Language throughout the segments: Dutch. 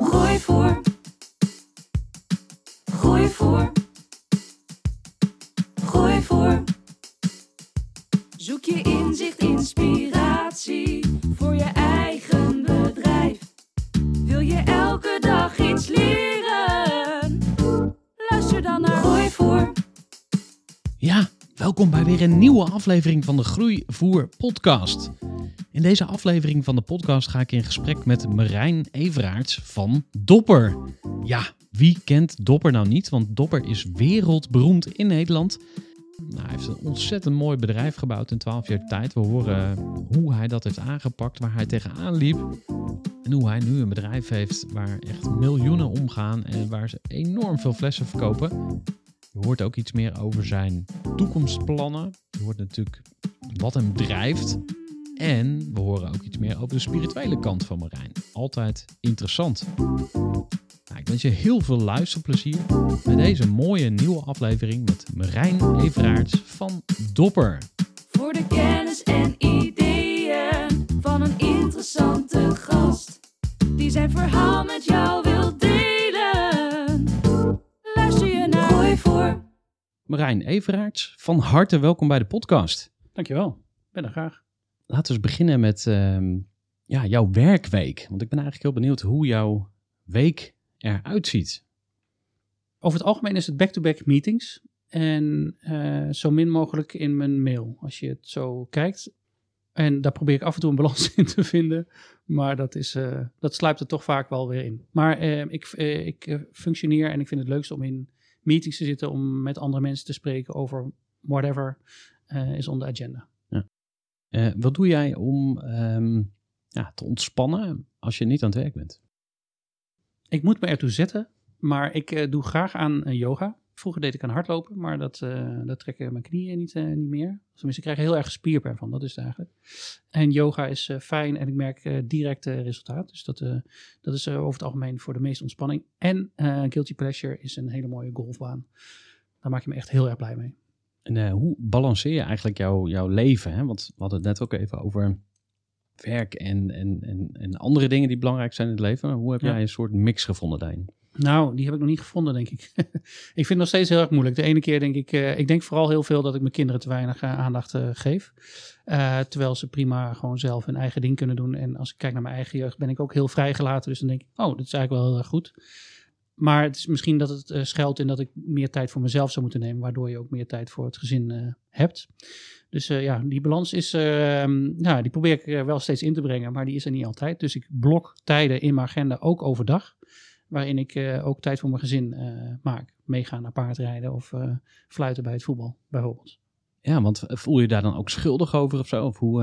Groeivoer. Groeivoer. Groeivoer. Zoek je inzicht, inspiratie voor je eigen bedrijf. Wil je elke dag iets leren? Luister dan naar Groeivoer. Ja, welkom bij weer een nieuwe aflevering van de Groeivoer podcast. In deze aflevering van de podcast ga ik in gesprek met Marijn Everaerts van Dopper. Ja, wie kent Dopper nou niet? Want Dopper is wereldberoemd in Nederland. Nou, hij heeft een ontzettend mooi bedrijf gebouwd in 12 jaar tijd. We horen hoe hij dat heeft aangepakt, waar hij tegenaan liep. En hoe hij nu een bedrijf heeft waar echt miljoenen omgaan en waar ze enorm veel flessen verkopen. Je hoort ook iets meer over zijn toekomstplannen. Je hoort natuurlijk wat hem drijft. En we horen ook iets meer over de spirituele kant van Marijn. Altijd interessant. Nou, ik wens je heel veel luisterplezier met deze mooie nieuwe aflevering met Marijn Everaerts van Dopper. Voor de kennis en ideeën van een interessante gast. Die zijn verhaal met jou Marijn Everaerts, van harte welkom bij de podcast. Dankjewel. Ben er graag. Laten we eens beginnen met ehm, ja, jouw werkweek. Want ik ben eigenlijk heel benieuwd hoe jouw week eruit ziet. Over het algemeen is het back-to-back meetings. En eh, zo min mogelijk in mijn mail, als je het zo kijkt. En daar probeer ik af en toe een balans in te vinden. Maar dat, is, eh, dat sluipt er toch vaak wel weer in. Maar eh, ik, ik functioneer en ik vind het leukst om in meetings te zitten. Om met andere mensen te spreken over whatever eh, is on the agenda. Eh, wat doe jij om ehm, ja, te ontspannen als je niet aan het werk bent? Ik moet me ertoe zetten, maar ik eh, doe graag aan yoga. Vroeger deed ik aan hardlopen, maar dat, eh, dat trekken mijn knieën niet, eh, niet meer. Tenminste, ik krijg heel erg spierpijn van, dat is het eigenlijk. En yoga is eh, fijn en ik merk direct resultaat. Dus dat, dat is over het algemeen voor de meeste ontspanning. En Guilty Pleasure is een hele mooie golfbaan. Daar maak je me echt heel erg blij mee. En hoe balanceer je eigenlijk jouw, jouw leven? Hè? Want we hadden het net ook even over werk en, en, en, en andere dingen die belangrijk zijn in het leven. Hoe heb Ja. jij een soort mix gevonden daarin? Nou, die heb ik nog niet gevonden, denk ik. ik vind het nog steeds heel erg moeilijk. De ene keer denk ik, eh, ik denk vooral heel veel dat ik mijn kinderen te weinig eh, aandacht eh, geef. Terwijl ze prima gewoon zelf hun eigen ding kunnen doen. En als ik kijk naar mijn eigen jeugd, ben ik ook heel vrijgelaten. Dus dan denk ik, oh, dat is eigenlijk wel heel erg goed. Maar het is misschien dat het schuilt in dat ik meer tijd voor mezelf zou moeten nemen. Waardoor je ook meer tijd voor het gezin hebt. Dus ja, die balans is, eh, nou, die probeer ik wel steeds in te brengen. Maar die is er niet altijd. Dus ik blok tijden in mijn agenda, ook overdag waarin ik eh, ook tijd voor mijn gezin eh, maak. Meegaan naar paardrijden of eh, fluiten bij het voetbal, bijvoorbeeld. Ja, want voel je daar dan ook schuldig over of zo? Of hoe,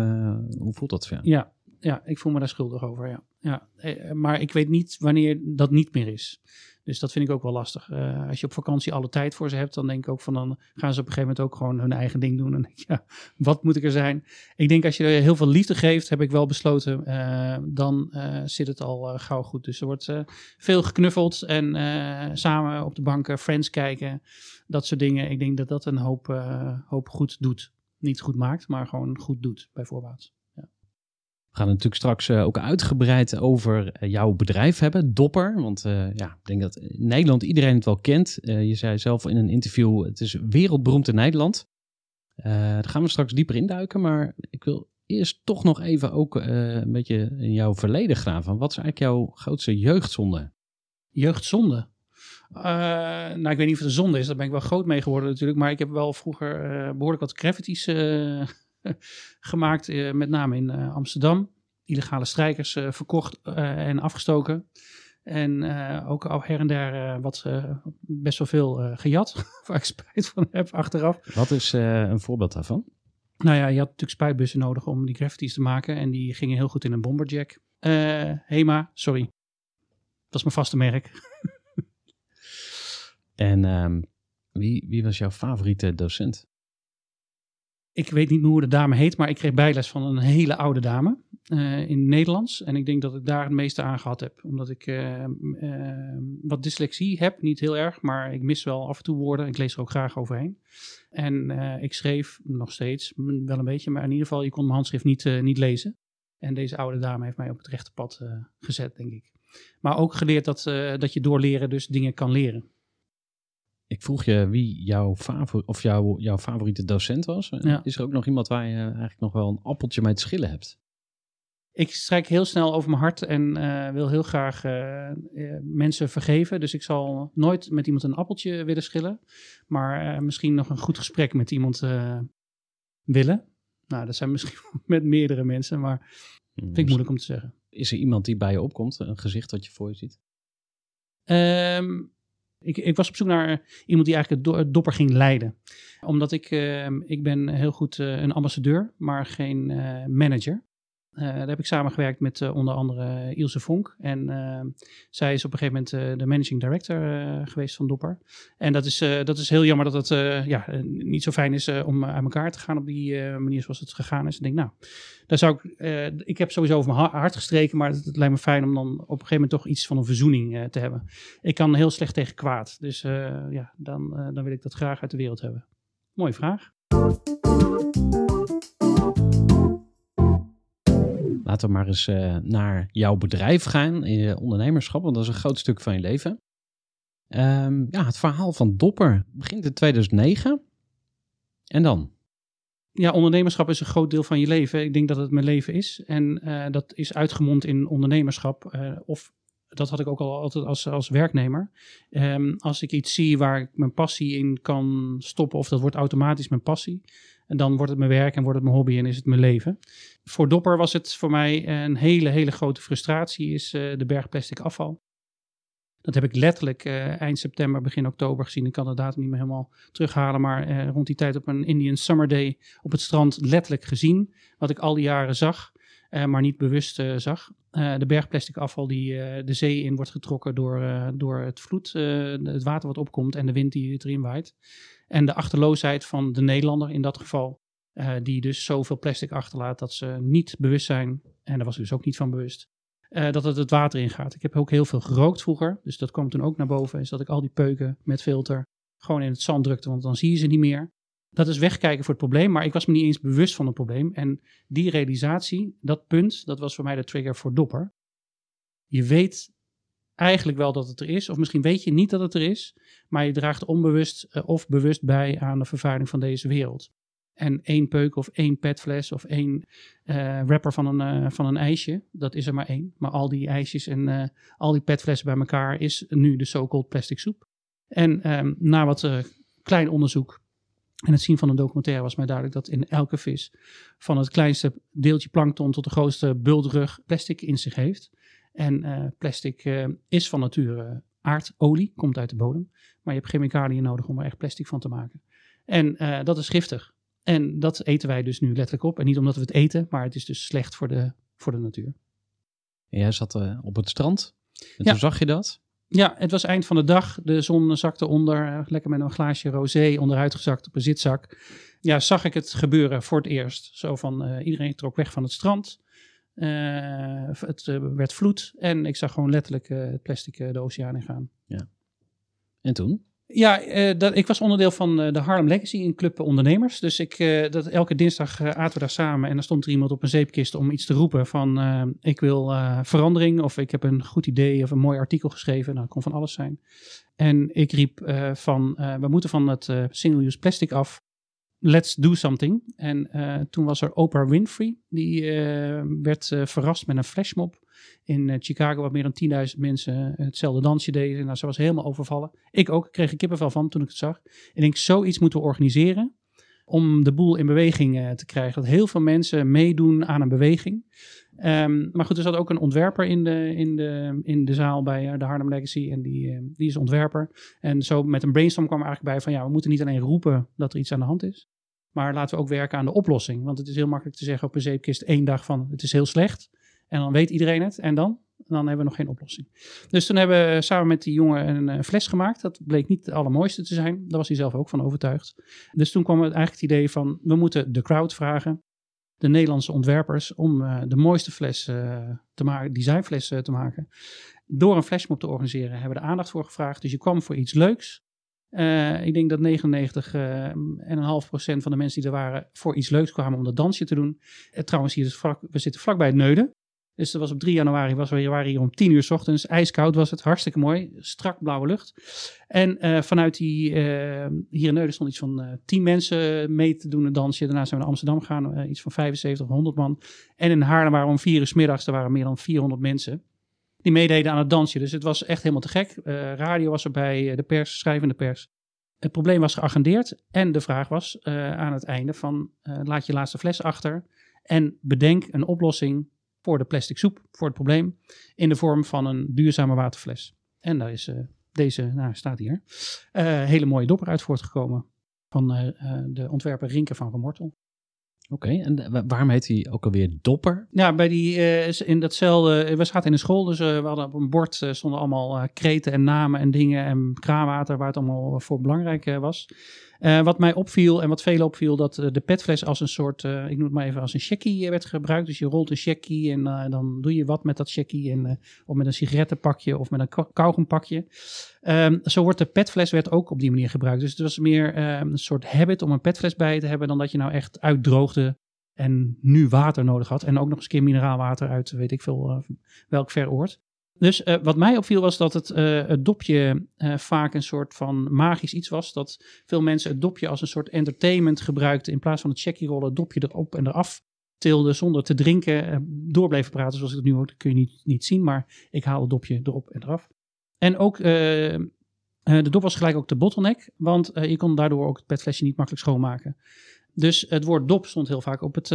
hoe voelt dat jou? Ja, ja, ik voel me daar schuldig over, ja. ja. Maar ik weet niet wanneer dat niet meer is. Dus dat vind ik ook wel lastig. Eh, als je op vakantie alle tijd voor ze hebt, dan denk ik ook van dan gaan ze op een gegeven moment ook gewoon hun eigen ding doen. En ja, wat moet ik er zijn? Ik denk als je heel veel liefde geeft, heb ik wel besloten, eh, dan eh, zit het al gauw goed. Dus er wordt veel geknuffeld en samen op de banken Friends kijken. Dat soort dingen. Ik denk dat dat een hoop, hoop goed doet. Niet goed maakt, maar gewoon goed doet, bijvoorbeeld. We gaan het natuurlijk straks eh, ook uitgebreid over eh, jouw bedrijf hebben, Dopper. Want eh, ja, ik denk dat Nederland iedereen het wel kent. Je zei zelf in een interview, het is wereldberoemd in Nederland. Eh, daar gaan we straks dieper induiken. Maar ik wil eerst toch nog even ook een beetje in jouw verleden gaan. Van wat is eigenlijk jouw grootste jeugdzonde? Jeugdzonde. Nou, ik weet niet of het een zonde is. Daar ben ik wel groot mee geworden natuurlijk. Maar ik heb wel vroeger eh, behoorlijk wat graffiti's gemaakt. eh, met name in eh, Amsterdam. Illegale strijkers eh, verkocht en afgestoken. En ook al her en der wat best wel veel gejat. waar ik spijt van heb achteraf. Wat is een voorbeeld daarvan? Nou ja, je had natuurlijk spuitbussen nodig om die graffiti's te maken. En die gingen heel goed in een bomberjack. Hema, sorry. Dat is mijn vaste merk. En ehm, wie, wie was jouw favoriete docent? Ik weet niet meer hoe de dame heet, maar ik kreeg bijles van een hele oude dame eh, in Nederlands. En ik denk dat ik daar het meeste aan gehad heb. Omdat ik eh, eh, wat dyslexie heb, niet heel erg, maar ik mis wel af en toe woorden. Ik lees er ook graag overheen. En ik schreef nog steeds, m- wel een beetje, maar in ieder geval, je kon mijn handschrift niet, niet lezen. En deze oude dame heeft mij op het rechte pad gezet, denk ik. Maar ook geleerd dat, dat je door leren dus dingen kan leren. Ik vroeg je wie jouw, favor of jouw, jouw favoriete docent was. Ja. Is er ook nog iemand waar je eigenlijk nog wel een appeltje mee te schillen hebt? Ik strijk heel snel over mijn hart en eh, wil heel graag eh, eh, mensen vergeven. Dus ik zal nooit met iemand een appeltje willen schillen. Maar misschien nog een goed gesprek met iemand willen. Nou, dat zijn misschien met meerdere mensen, maar vind ik moeilijk om te zeggen. Is er iemand die bij je opkomt? Een gezicht dat je voor je ziet? Ehm, ik, ik was op zoek naar iemand die eigenlijk het dopper ging leiden. Omdat ik, ehm, ik ben heel goed eh, een ambassadeur, maar geen eh, manager. Eh, daar heb ik samengewerkt met eh, onder andere Ilse Vonk. En zij is op een gegeven moment eh, de managing director eh, geweest van Dopper. En dat is, eh, dat is heel jammer dat het eh, ja, eh, niet zo fijn is eh, om uit elkaar te gaan op die eh, manier zoals het gegaan is. Ik denk, nou, daar zou ik, eh, ik heb sowieso over mijn ha- hart gestreken, maar het, het lijkt me fijn om dan op een gegeven moment toch iets van een verzoening eh, te hebben. Ik kan heel slecht tegen kwaad, dus eh, ja, dan, eh, dan wil ik dat graag uit de wereld hebben. Mooie vraag. Laten we maar eens eh, naar jouw bedrijf gaan, in je ondernemerschap, want dat is een groot stuk van je leven. Ehm, ja, het verhaal van Dopper begint in 2009. En dan? Ja, ondernemerschap is een groot deel van je leven. Ik denk dat het mijn leven is. En eh, dat is uitgemond in ondernemerschap. eh, of dat had ik ook al altijd als, als werknemer. Ehm, als ik iets zie waar ik mijn passie in kan stoppen, of dat wordt automatisch mijn passie. En dan wordt het mijn werk en wordt het mijn hobby en is het mijn leven. Voor Dopper was het voor mij een hele, hele grote frustratie, is eh, de berg plastic afval. Dat heb ik letterlijk eh, eind september, begin oktober gezien. Ik kan de datum niet meer helemaal terughalen, maar eh, rond die tijd op een Indian Summer Day op het strand letterlijk gezien. Wat ik al die jaren zag, eh, maar niet bewust eh, zag. Eh, de bergplastic afval die eh, de zee in wordt getrokken door, eh, door het vloed, eh, het water wat opkomt en de wind die erin waait. En de achterloosheid van de Nederlander in dat geval, eh, die dus zoveel plastic achterlaat dat ze niet bewust zijn, en daar was ik dus ook niet van bewust, eh, dat het het water ingaat. Ik heb ook heel veel gerookt vroeger, dus dat kwam toen ook naar boven, is dat ik al die peuken met filter gewoon in het zand drukte, want dan zie je ze niet meer. Dat is wegkijken voor het probleem, maar ik was me niet eens bewust van het probleem. En die realisatie, dat punt, dat was voor mij de trigger voor Dopper. Je weet eigenlijk wel dat het er is, of misschien weet je niet dat het er is, maar je draagt onbewust eh, of bewust bij aan de vervuiling van deze wereld. En één peuk of één petfles of één eh wrapper van een, eh, van een ijsje, dat is er maar één. Maar al die ijsjes en eh, al die petflessen bij elkaar is nu de so-called plastic soep. En ehm, na wat klein onderzoek en het zien van een documentaire was mij duidelijk dat in elke vis van het kleinste deeltje plankton tot de grootste bultrug plastic in zich heeft. En plastic is van nature aardolie, komt uit de bodem. Maar je hebt chemicaliën nodig om er echt plastic van te maken. En dat is giftig. En dat eten wij dus nu letterlijk op. En niet omdat we het eten, maar het is dus slecht voor de, voor de natuur. En jij zat eh, op het strand. En Ja. toen zag je dat. Ja, het was eind van de dag. De zon zakte onder. eh, Lekker met een glaasje rosé onderuit gezakt op een zitzak. Ja, zag ik het gebeuren voor het eerst. Zo van eh, iedereen trok weg van het strand. Het werd vloed. En ik zag gewoon letterlijk het plastic de oceaan ingaan. En toen? Ja, eh, dat, ik was onderdeel van eh, de Harlem Legacy, een club ondernemers. Dus ik, eh, dat, elke dinsdag aten we daar samen en dan stond er iemand op een zeepkist om iets te roepen van ik wil verandering of ik heb een goed idee of een mooi artikel geschreven. Nou, dat kon van alles zijn. En ik riep van we moeten van het single-use plastic af let's do something. En toen was er Oprah Winfrey. Die werd verrast met een flashmob in eh, Chicago, waar meer dan 10.000 mensen hetzelfde dansje deden. Nou, ze was helemaal overvallen. Ik ook, kreeg er kippenvel van toen ik het zag. Ik denk, zoiets moeten we organiseren om de boel in beweging eh, te krijgen. Dat heel veel mensen meedoen aan een beweging. Ehm, maar goed, er zat ook een ontwerper in de, in de, in de zaal bij eh, de Harlem Legacy. En die, eh, die is ontwerper. En zo met een brainstorm kwam er eigenlijk bij van... ja, we moeten niet alleen roepen dat er iets aan de hand is... maar laten we ook werken aan de oplossing. Want het is heel makkelijk te zeggen op een zeepkist één dag van... het is heel slecht. En dan weet iedereen het. En dan? Dan hebben we nog geen oplossing. Dus toen hebben we samen met die jongen een eh, fles gemaakt. Dat bleek niet het allermooiste te zijn. Daar was hij zelf ook van overtuigd. Dus toen kwam het eigenlijk het idee van... we moeten de crowd vragen de Nederlandse ontwerpers om eh, de mooiste fles eh, te maken, designfles eh, te maken. Door een flashmob te organiseren hebben we de aandacht voor gevraagd. Dus je kwam voor iets leuks. Ik denk dat 99 eh, en een half procent van de mensen die er waren voor iets leuks kwamen om dat dansje te doen. Trouwens, hier is vlak, we zitten vlakbij het Neuden. Dus dat was op 3 januari, was we, om 10 uur 's ochtends. IJskoud was het, hartstikke mooi. Strak blauwe lucht. En eh, vanuit die, eh, hier in Neuden stond iets van eh 10 mensen mee te doen een dansje. Daarna zijn we naar Amsterdam gegaan, iets van 75 of 100 man. En in Haarlem waren we om 4 uur 's middags, er waren meer dan 400 mensen. Die meededen aan het dansje. Dus het was echt helemaal te gek. Radio was erbij, de pers, schrijvende pers. Het probleem was geagendeerd. En de vraag was aan het einde van laat je laatste fles achter. En bedenk een oplossing voor de plastic soep, voor het probleem. In de vorm van een duurzame waterfles. En daar is eh, deze, nou staat hier, eh, hele mooie dopper uit voortgekomen. Van eh, de ontwerper Rinke van Remortel. Oké, en wa- waarom heet hij ook alweer Dopper? Ja, bij die, in datzelfde, we zaten in de school, dus we hadden op een bord stonden allemaal kreten en namen en dingen en kraanwater waar het allemaal voor belangrijk was. Eh, wat mij opviel en wat velen opviel, dat eh, de petfles als een soort, eh, ik noem het maar even als een checkie werd gebruikt. Dus je rolt een checkie en dan doe je wat met dat checkie en, of met een sigarettenpakje of met een ka- kauwgompakje. Ehm, zo wordt de petfles werd ook op die manier gebruikt. Dus het was meer eh, een soort habit om een petfles bij te hebben dan dat je nou echt uitdroogde en nu water nodig had. En ook nog eens een keer mineraalwater uit weet ik veel welk ver oord. Dus eh, wat mij opviel was dat het, eh, het dopje eh, vaak een soort van magisch iets was. Dat veel mensen het dopje als een soort entertainment gebruikten. In plaats van het checkie rollen, het dopje erop en eraf tilde zonder te drinken. door bleven praten zoals ik het nu ook, dat kun je niet, niet zien. Maar ik haal het dopje erop en eraf. En ook de dop was gelijk ook de bottleneck. Want je kon daardoor ook het petflesje niet makkelijk schoonmaken. Dus het woord dop stond heel vaak op het,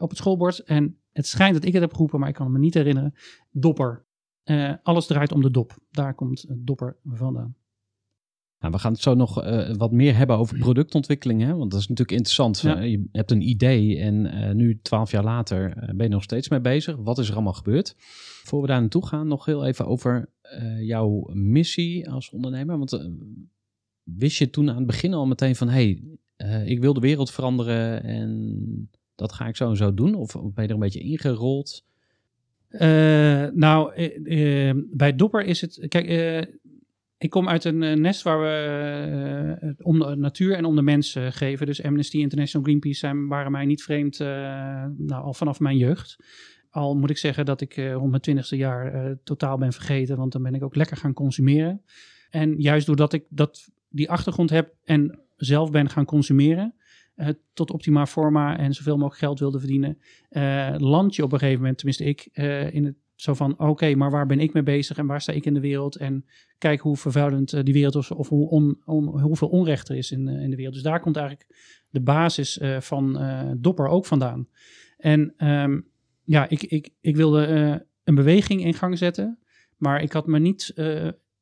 op het schoolbord. En het schijnt dat ik het heb geroepen, maar ik kan me niet herinneren. Dopper. Eh, alles draait om de dop. Daar komt eh, dopper vandaan. Nou, we gaan het zo nog eh, wat meer hebben over productontwikkeling. Hè? Want dat is natuurlijk interessant. Ja. Eh, je hebt een idee en nu, twaalf jaar later, ben je nog steeds mee bezig. Wat is er allemaal gebeurd? Voor we daar naartoe gaan, nog heel even over jouw missie als ondernemer. Want wist je toen aan het begin al meteen van... hey, eh, ik wil de wereld veranderen en dat ga ik zo en zo doen? Of of ben je er een beetje ingerold? Eh, nou, eh, eh, bij Dopper is het. Kijk, ik kom uit een nest waar we het om de natuur en om de mens eh, geven. Dus Amnesty International, Greenpeace zijn, waren mij niet vreemd, nou, al vanaf mijn jeugd. Al moet ik zeggen dat ik rond mijn twintigste jaar totaal ben vergeten, want dan ben ik ook lekker gaan consumeren. En juist doordat ik dat, die achtergrond heb en zelf ben gaan consumeren, eh, tot optima forma en zoveel mogelijk geld wilde verdienen, eh, land je op een gegeven moment, tenminste ik, eh, in het zo van, oké, maar waar ben ik mee bezig en waar sta ik in de wereld? En kijk hoe vervuilend die wereld is of hoe on, hoeveel onrecht er is in, in de wereld. Dus daar komt eigenlijk de basis van Dopper ook vandaan. En ehm, ja, ik, ik, ik wilde een beweging in gang zetten, maar ik had me niet...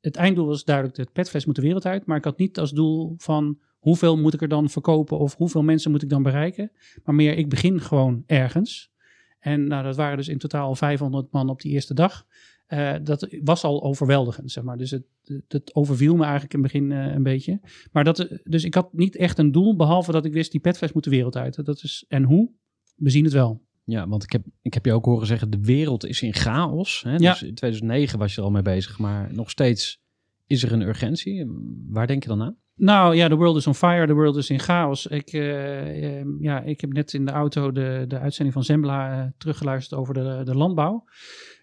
het einddoel was duidelijk, het petfles moet de wereld uit, maar ik had niet als doel van hoeveel moet ik er dan verkopen of hoeveel mensen moet ik dan bereiken. Maar meer, ik begin gewoon ergens. En nou, dat waren dus in totaal 500 man op die eerste dag. Eh, dat was al overweldigend, zeg maar. Dus het, het, het overviel me eigenlijk in het begin eh, een beetje. Maar dat, dus ik had niet echt een doel, behalve dat ik wist, die petfles moet de wereld uit. Dat is, en hoe? We zien het wel. Ja, want ik heb, ik heb je ook horen zeggen, de wereld is in chaos. Hè? Ja. Dus in 2009 was je er al mee bezig, maar nog steeds is er een urgentie. Waar denk je dan aan? Nou ja, the world is on fire, the world is in chaos. Ik, eh, eh, ja, ik heb net in de auto de, de uitzending van Zembla eh, teruggeluisterd over de, de landbouw.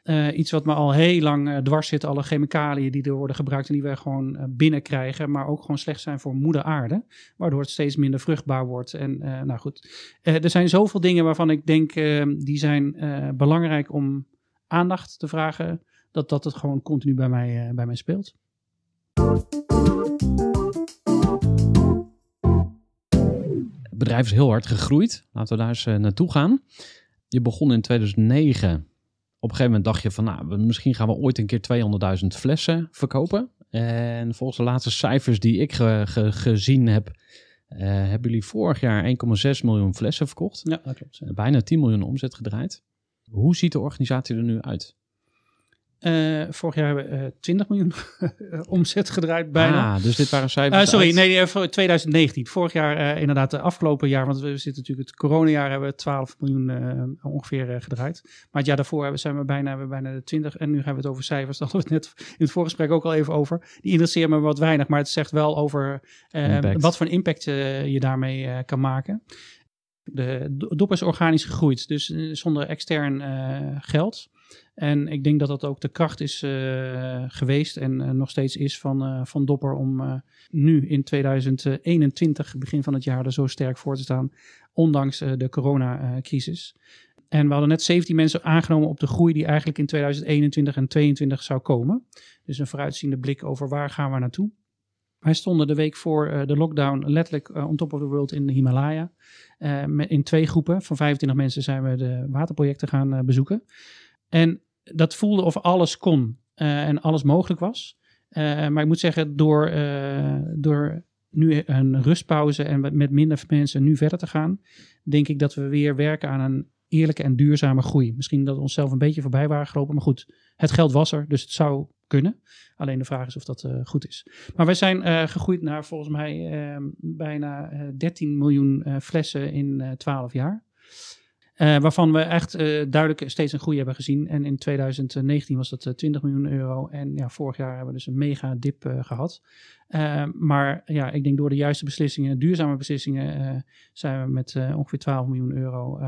Eh, iets wat me al heel lang dwars zit, alle chemicaliën die er worden gebruikt en die wij gewoon binnenkrijgen, maar ook gewoon slecht zijn voor moeder aarde, waardoor het steeds minder vruchtbaar wordt. En nou goed, er zijn zoveel dingen waarvan ik denk, die zijn belangrijk om aandacht te vragen, dat dat het gewoon continu bij mij, bij mij speelt. Bedrijf is heel hard gegroeid. Laten we daar eens naartoe gaan. Je begon in 2009 op een gegeven moment dacht je van, nou, misschien gaan we ooit een keer 200.000 flessen verkopen. En volgens de laatste cijfers die ik gezien heb, uh, hebben jullie vorig jaar 1,6 miljoen flessen verkocht. Ja, dat klopt. Bijna 10 miljoen omzet gedraaid. Hoe ziet de organisatie er nu uit? Uh, vorig jaar hebben we uh, 20 miljoen omzet gedraaid bijna. Ah, dus dit waren cijfers uh, Sorry, nee, voor 2019. Vorig jaar inderdaad, de afgelopen jaar, want we zitten natuurlijk het coronajaar, hebben we 12 miljoen ongeveer gedraaid. Maar het jaar daarvoor hebben, zijn we bijna, hebben we bijna de 20 en nu hebben we het over cijfers. Daar hadden we het net in het voorgesprek ook al even over. Die interesseren me wat weinig, maar het zegt wel over wat voor impact je daarmee kan maken. De dop is organisch gegroeid, dus zonder extern geld. En ik denk dat dat ook de kracht is uh, geweest en uh, nog steeds is van, uh, van Dopper om nu in 2021, begin van het jaar, er zo sterk voor te staan, ondanks de coronacrisis. En we hadden net 17 mensen aangenomen op de groei die eigenlijk in 2021 en 2022 zou komen. Dus een vooruitziende blik over waar gaan we naartoe. Wij stonden de week voor de lockdown letterlijk on top of the world in de Himalaya. in twee groepen van 25 mensen zijn we de waterprojecten gaan bezoeken. En dat voelde of alles kon uh, en alles mogelijk was. Uh, maar ik moet zeggen, door, uh, door nu een rustpauze en met minder mensen nu verder te gaan, denk ik dat we weer werken aan een eerlijke en duurzame groei. Misschien dat we onszelf een beetje voorbij waren gelopen, maar goed, het geld was er, dus het zou kunnen. Alleen de vraag is of dat goed is. Maar wij zijn gegroeid naar volgens mij bijna 13 miljoen flessen in 12 jaar. Uh, waarvan we echt uh, duidelijk steeds een groei hebben gezien. En in 2019 was dat uh, eh, 20 miljoen euro. En ja, vorig jaar hebben we dus een mega dip gehad. maar ja, ik denk door de juiste beslissingen, duurzame beslissingen, zijn we met ongeveer 12 miljoen euro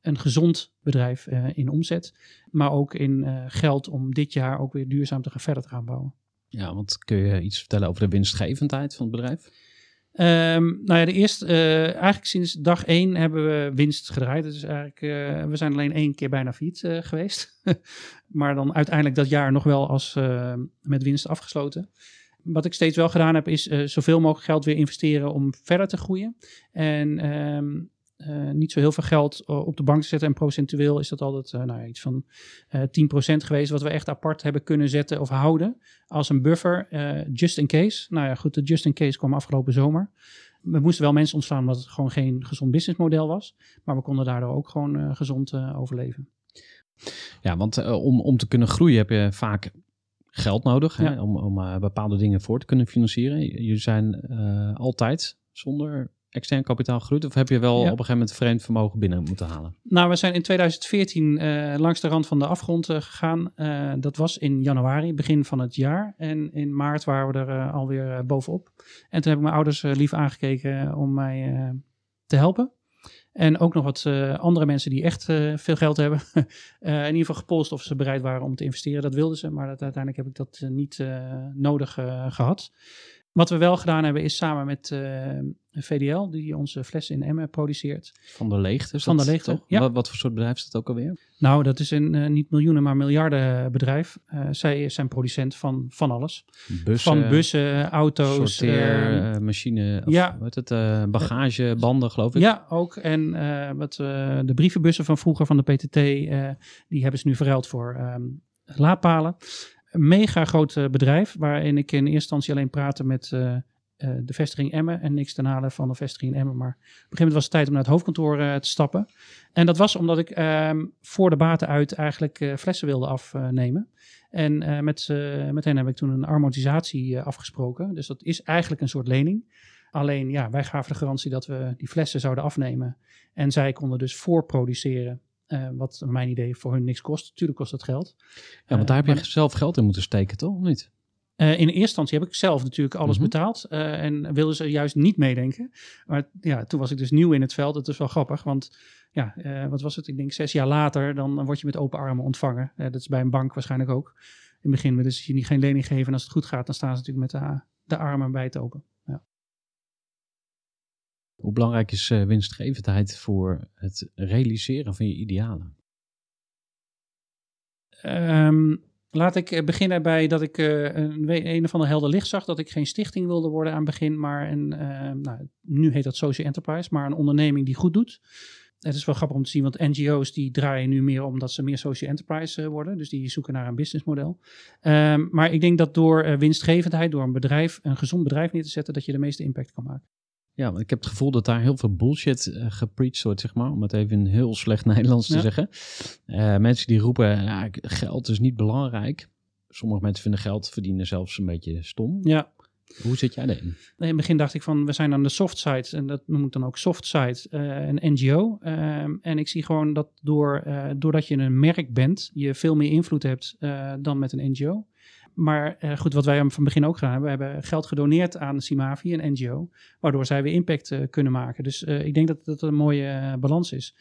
een gezond bedrijf in omzet. Maar ook in geld om dit jaar ook weer duurzaam te gaan verder te gaan bouwen. Ja, want kun je iets vertellen over de winstgevendheid van het bedrijf? Um, nou ja, de eerste, uh, eigenlijk sinds dag één hebben we winst gedraaid. Dus eigenlijk, uh, we zijn alleen één keer bijna failliet uh, geweest. maar dan uiteindelijk dat jaar nog wel als met winst afgesloten. Wat ik steeds wel gedaan heb, is zoveel mogelijk geld weer investeren om verder te groeien. En um, uh, niet zo heel veel geld eh, op de bank te zetten. En procentueel is dat altijd uh, nou, iets van uh, 10% geweest. Wat we echt apart hebben kunnen zetten of houden. Als een buffer, just in case. Nou ja, goed, de just in case kwam afgelopen zomer. We moesten wel mensen ontslaan omdat het gewoon geen gezond businessmodel was. Maar we konden daardoor ook gewoon gezond overleven. Ja, want om, om te kunnen groeien heb je vaak geld nodig. Ja. Hè, om, om bepaalde dingen voor te kunnen financieren. Jullie zijn altijd zonder extern kapitaal gegroeid? Of heb je wel op een gegeven moment vreemd vermogen binnen moeten halen? Nou, we zijn in 2014 uh, eh, langs de rand van de afgrond uh, gegaan. Uh, dat was in januari, begin van het jaar. En in maart waren we er alweer bovenop. En toen heb ik mijn ouders lief aangekeken om mij te helpen. En ook nog wat andere mensen die echt veel geld hebben. in ieder geval gepolst of ze bereid waren om te investeren. Dat wilden ze, maar dat, uiteindelijk heb ik dat niet nodig gehad. Wat we wel gedaan hebben is samen met eh, VDL, die onze flessen in Emmen produceert. Van de leegte? Van de leegte, toch? Ja. Wat, wat, voor soort bedrijf is dat ook alweer? Nou, dat is een uh, niet miljoenen, maar miljarden bedrijf. Uh, zij zijn producent van, van alles. Bussen, van bussen, auto's. Sorteer, machine, of, ja. wat het, bagage, banden geloof ik. Ja, ook. En wat, de brievenbussen van vroeger van de PTT, die hebben ze nu verruild voor um, laadpalen mega groot eh, bedrijf, waarin ik in eerste instantie alleen praatte met uh, de vestiging Emmen en niks ten halen van de vestiging Emmen. Maar op een gegeven moment was het tijd om naar het hoofdkantoor te stappen. En dat was omdat ik uh, voor de baten uit eigenlijk flessen wilde afnemen. En met, met hen heb ik toen een amortisatie afgesproken. Dus dat is eigenlijk een soort lening. Alleen ja, wij gaven de garantie dat we die flessen zouden afnemen. En zij konden dus voorproduceren uh, wat mijn idee voor hun niks kost. Tuurlijk kost dat geld. Ja, want daar heb je zelf geld in moeten steken, toch? Of niet? Eh, in eerste instantie heb ik zelf natuurlijk alles Mhm. betaald eh, en wilden ze juist niet meedenken. Maar ja, toen was ik dus nieuw in het veld. Dat is wel grappig, want ja, eh, wat was het? Ik denk zes jaar later, dan word je met open armen ontvangen. Eh, dat is bij een bank waarschijnlijk ook. In het begin willen ze je niet geen lening geven en als het goed gaat, dan staan ze natuurlijk met de, de armen wijd open. Hoe belangrijk is eh, winstgevendheid voor het realiseren van je idealen? Ehm, laat ik eh, beginnen bij dat ik eh, een, een of ander helder licht zag. Dat ik geen stichting wilde worden aan het begin, maar een, eh, nou, nu heet dat social enterprise, maar een onderneming die goed doet. Het is wel grappig om te zien, want NGO's die draaien nu meer omdat ze meer social enterprise worden. Dus die zoeken naar een businessmodel. Ehm, maar ik denk dat door winstgevendheid, door een bedrijf, een gezond bedrijf neer te zetten, dat je de meeste impact kan maken. Ja, want ik heb het gevoel dat daar heel veel bullshit eh, gepreached wordt, zeg maar. Om het even in heel slecht Nederlands te Ja. zeggen. Eh, mensen die roepen, ja, geld is niet belangrijk. Sommige mensen vinden geld verdienen zelfs een beetje stom. Ja, Hoe zit jij daarin? In het begin dacht ik van, we zijn aan de soft side. En dat noem ik dan ook soft side, eh, een NGO. Ehm, en ik zie gewoon dat door, eh, doordat je een merk bent, je veel meer invloed hebt eh, dan met een NGO. Maar eh, goed, wat wij van het begin ook gedaan hebben, we hebben geld gedoneerd aan Simavi, een NGO, waardoor zij weer impact eh, kunnen maken. Dus eh, ik denk dat dat een mooie balans is.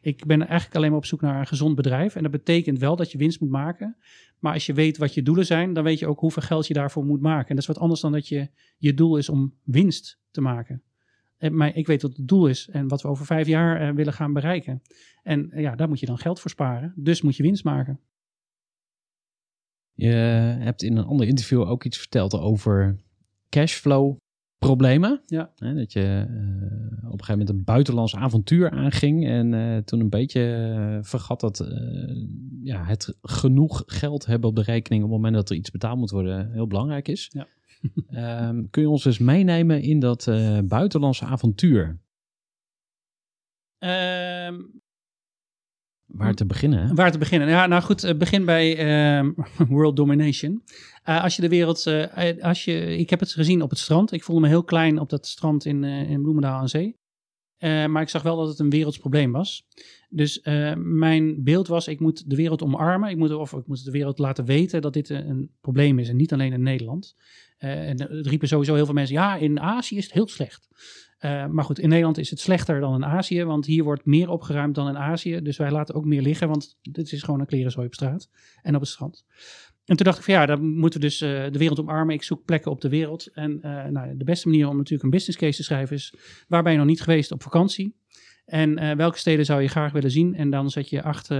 Ik ben eigenlijk alleen maar op zoek naar een gezond bedrijf. En dat betekent wel dat je winst moet maken. Maar als je weet wat je doelen zijn, dan weet je ook hoeveel geld je daarvoor moet maken. En dat is wat anders dan dat je je doel is om winst te maken. En, maar ik weet wat het doel is en wat we over vijf jaar willen gaan bereiken. En ja, daar moet je dan geld voor sparen. Dus moet je winst maken. Je hebt in een ander interview ook iets verteld over cashflow problemen. Ja. Hè, dat je eh, op een gegeven moment een buitenlands avontuur aanging en eh, toen een beetje eh, vergat dat ja, het genoeg geld hebben op de rekening op het moment dat er iets betaald moet worden heel belangrijk is. Ja. Ehm, kun je ons eens meenemen in dat buitenlandse avontuur? Ehm, Waar te beginnen? Waar te beginnen? Ja, nou goed, eh, begin bij ehm, world domination. Eh, als je de wereld, eh, als je, ik heb het gezien op het strand. Ik voelde me heel klein op dat strand in, in Bloemendaal aan Zee. Maar ik zag wel dat het een werelds probleem was. Dus mijn beeld was, ik moet de wereld omarmen. Ik moet, of ik moet de wereld laten weten dat dit een, probleem is. En niet alleen in Nederland. En het riepen sowieso heel veel mensen, ja, in Azië is het heel slecht. Eh, maar goed, in Nederland is het slechter dan in Azië, want hier wordt meer opgeruimd dan in Azië. Dus wij laten ook meer liggen, want dit is gewoon een klerenzooi op straat en op het strand. En toen dacht ik van ja, dan moeten we dus eh, de wereld omarmen. Ik zoek plekken op de wereld. En eh, nou, de beste manier om natuurlijk een business case te schrijven is, waar ben je nog niet geweest op vakantie? En welke steden zou je graag willen zien? En dan zet je acht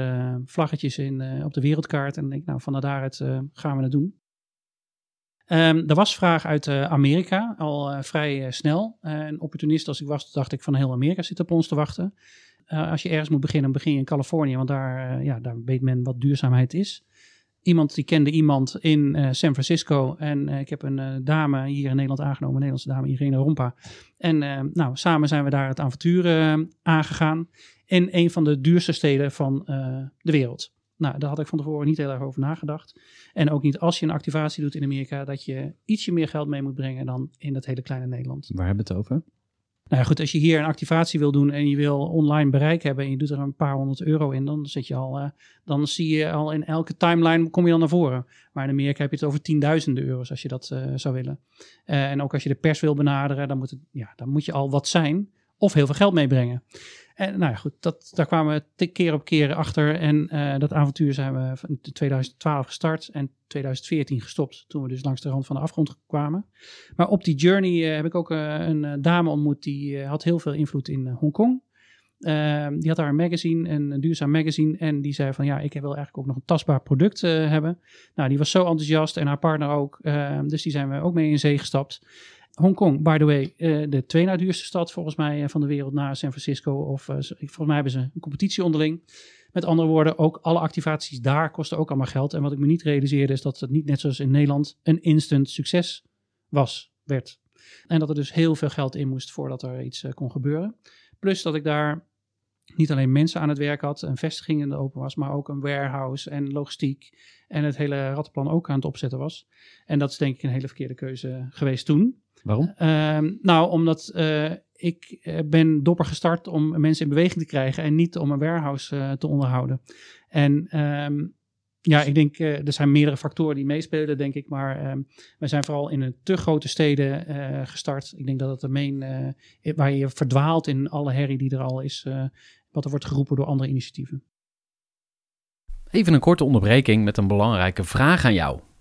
vlaggetjes in, op de wereldkaart. En denk nou, van daaruit gaan we het doen. Ehm, er was vraag uit eh, Amerika, al eh, vrij eh, snel. Een opportunist als ik was, dacht ik van heel Amerika zit op ons te wachten. Als je ergens moet beginnen, begin je in Californië, want daar, ja, daar weet men wat duurzaamheid is. Iemand die kende iemand in San Francisco en ik heb een dame hier in Nederland aangenomen, een Nederlandse dame, Irene Rompa. En nou, samen zijn we daar het avontuur aangegaan in een van de duurste steden van de wereld. Nou, daar had ik van tevoren niet heel erg over nagedacht. En ook niet als je een activatie doet in Amerika, dat je ietsje meer geld mee moet brengen dan in dat hele kleine Nederland. Waar hebben we het over? Nou ja, goed, als je hier een activatie wil doen en je wil online bereik hebben en je doet er een paar honderd euro in, dan zit je al, eh, dan zie je al in elke timeline kom je dan naar voren. Maar in Amerika heb je het over tienduizenden euro's als je dat eh, zou willen. Eh, en ook als je de pers wil benaderen, dan moet, het, ja, dan moet je al wat zijn of heel veel geld meebrengen. En nou ja, goed, dat, daar kwamen we keer op keer achter. En eh, dat avontuur zijn we in 2012 gestart en 2014 gestopt. Toen we dus langs de rand van de afgrond kwamen. Maar op die journey eh, heb ik ook eh, een dame ontmoet die had heel veel invloed in Hongkong. Ehm, die had daar een magazine, een, een duurzaam magazine. En die zei van ja, ik wil eigenlijk ook nog een tastbaar product hebben. Nou, die was zo enthousiast en haar partner ook. Ehm, dus die zijn we ook mee in zee gestapt. Hongkong, by the way, eh, de twee na duurste stad volgens mij eh, van de wereld na San Francisco. Of ze- volgens mij hebben ze een competitie onderling. Met andere woorden, ook alle activaties daar kosten ook allemaal geld. En wat ik me niet realiseerde is dat het niet net zoals in Nederland een instant succes was, werd. En dat er dus heel veel geld in moest voordat er iets kon gebeuren. Plus dat ik daar niet alleen mensen aan het werk had, een vestiging in de open was, maar ook een warehouse en logistiek en het hele rattenplan ook aan het opzetten was. En dat is denk ik een hele verkeerde keuze geweest toen. Waarom? Ehm, nou, omdat eh, ik eh, ben dopper gestart om mensen in beweging te krijgen en niet om een warehouse eh, te onderhouden. En ehm, Ja, ik denk, eh, er zijn meerdere factoren die meespelen, denk ik. Maar ehm wij zijn vooral in een te grote steden eh, gestart. Ik denk dat het de main, eh, waar je verdwaalt in alle herrie die er al is, eh, wat er wordt geroepen door andere initiatieven. Even een korte onderbreking met een belangrijke vraag aan jou.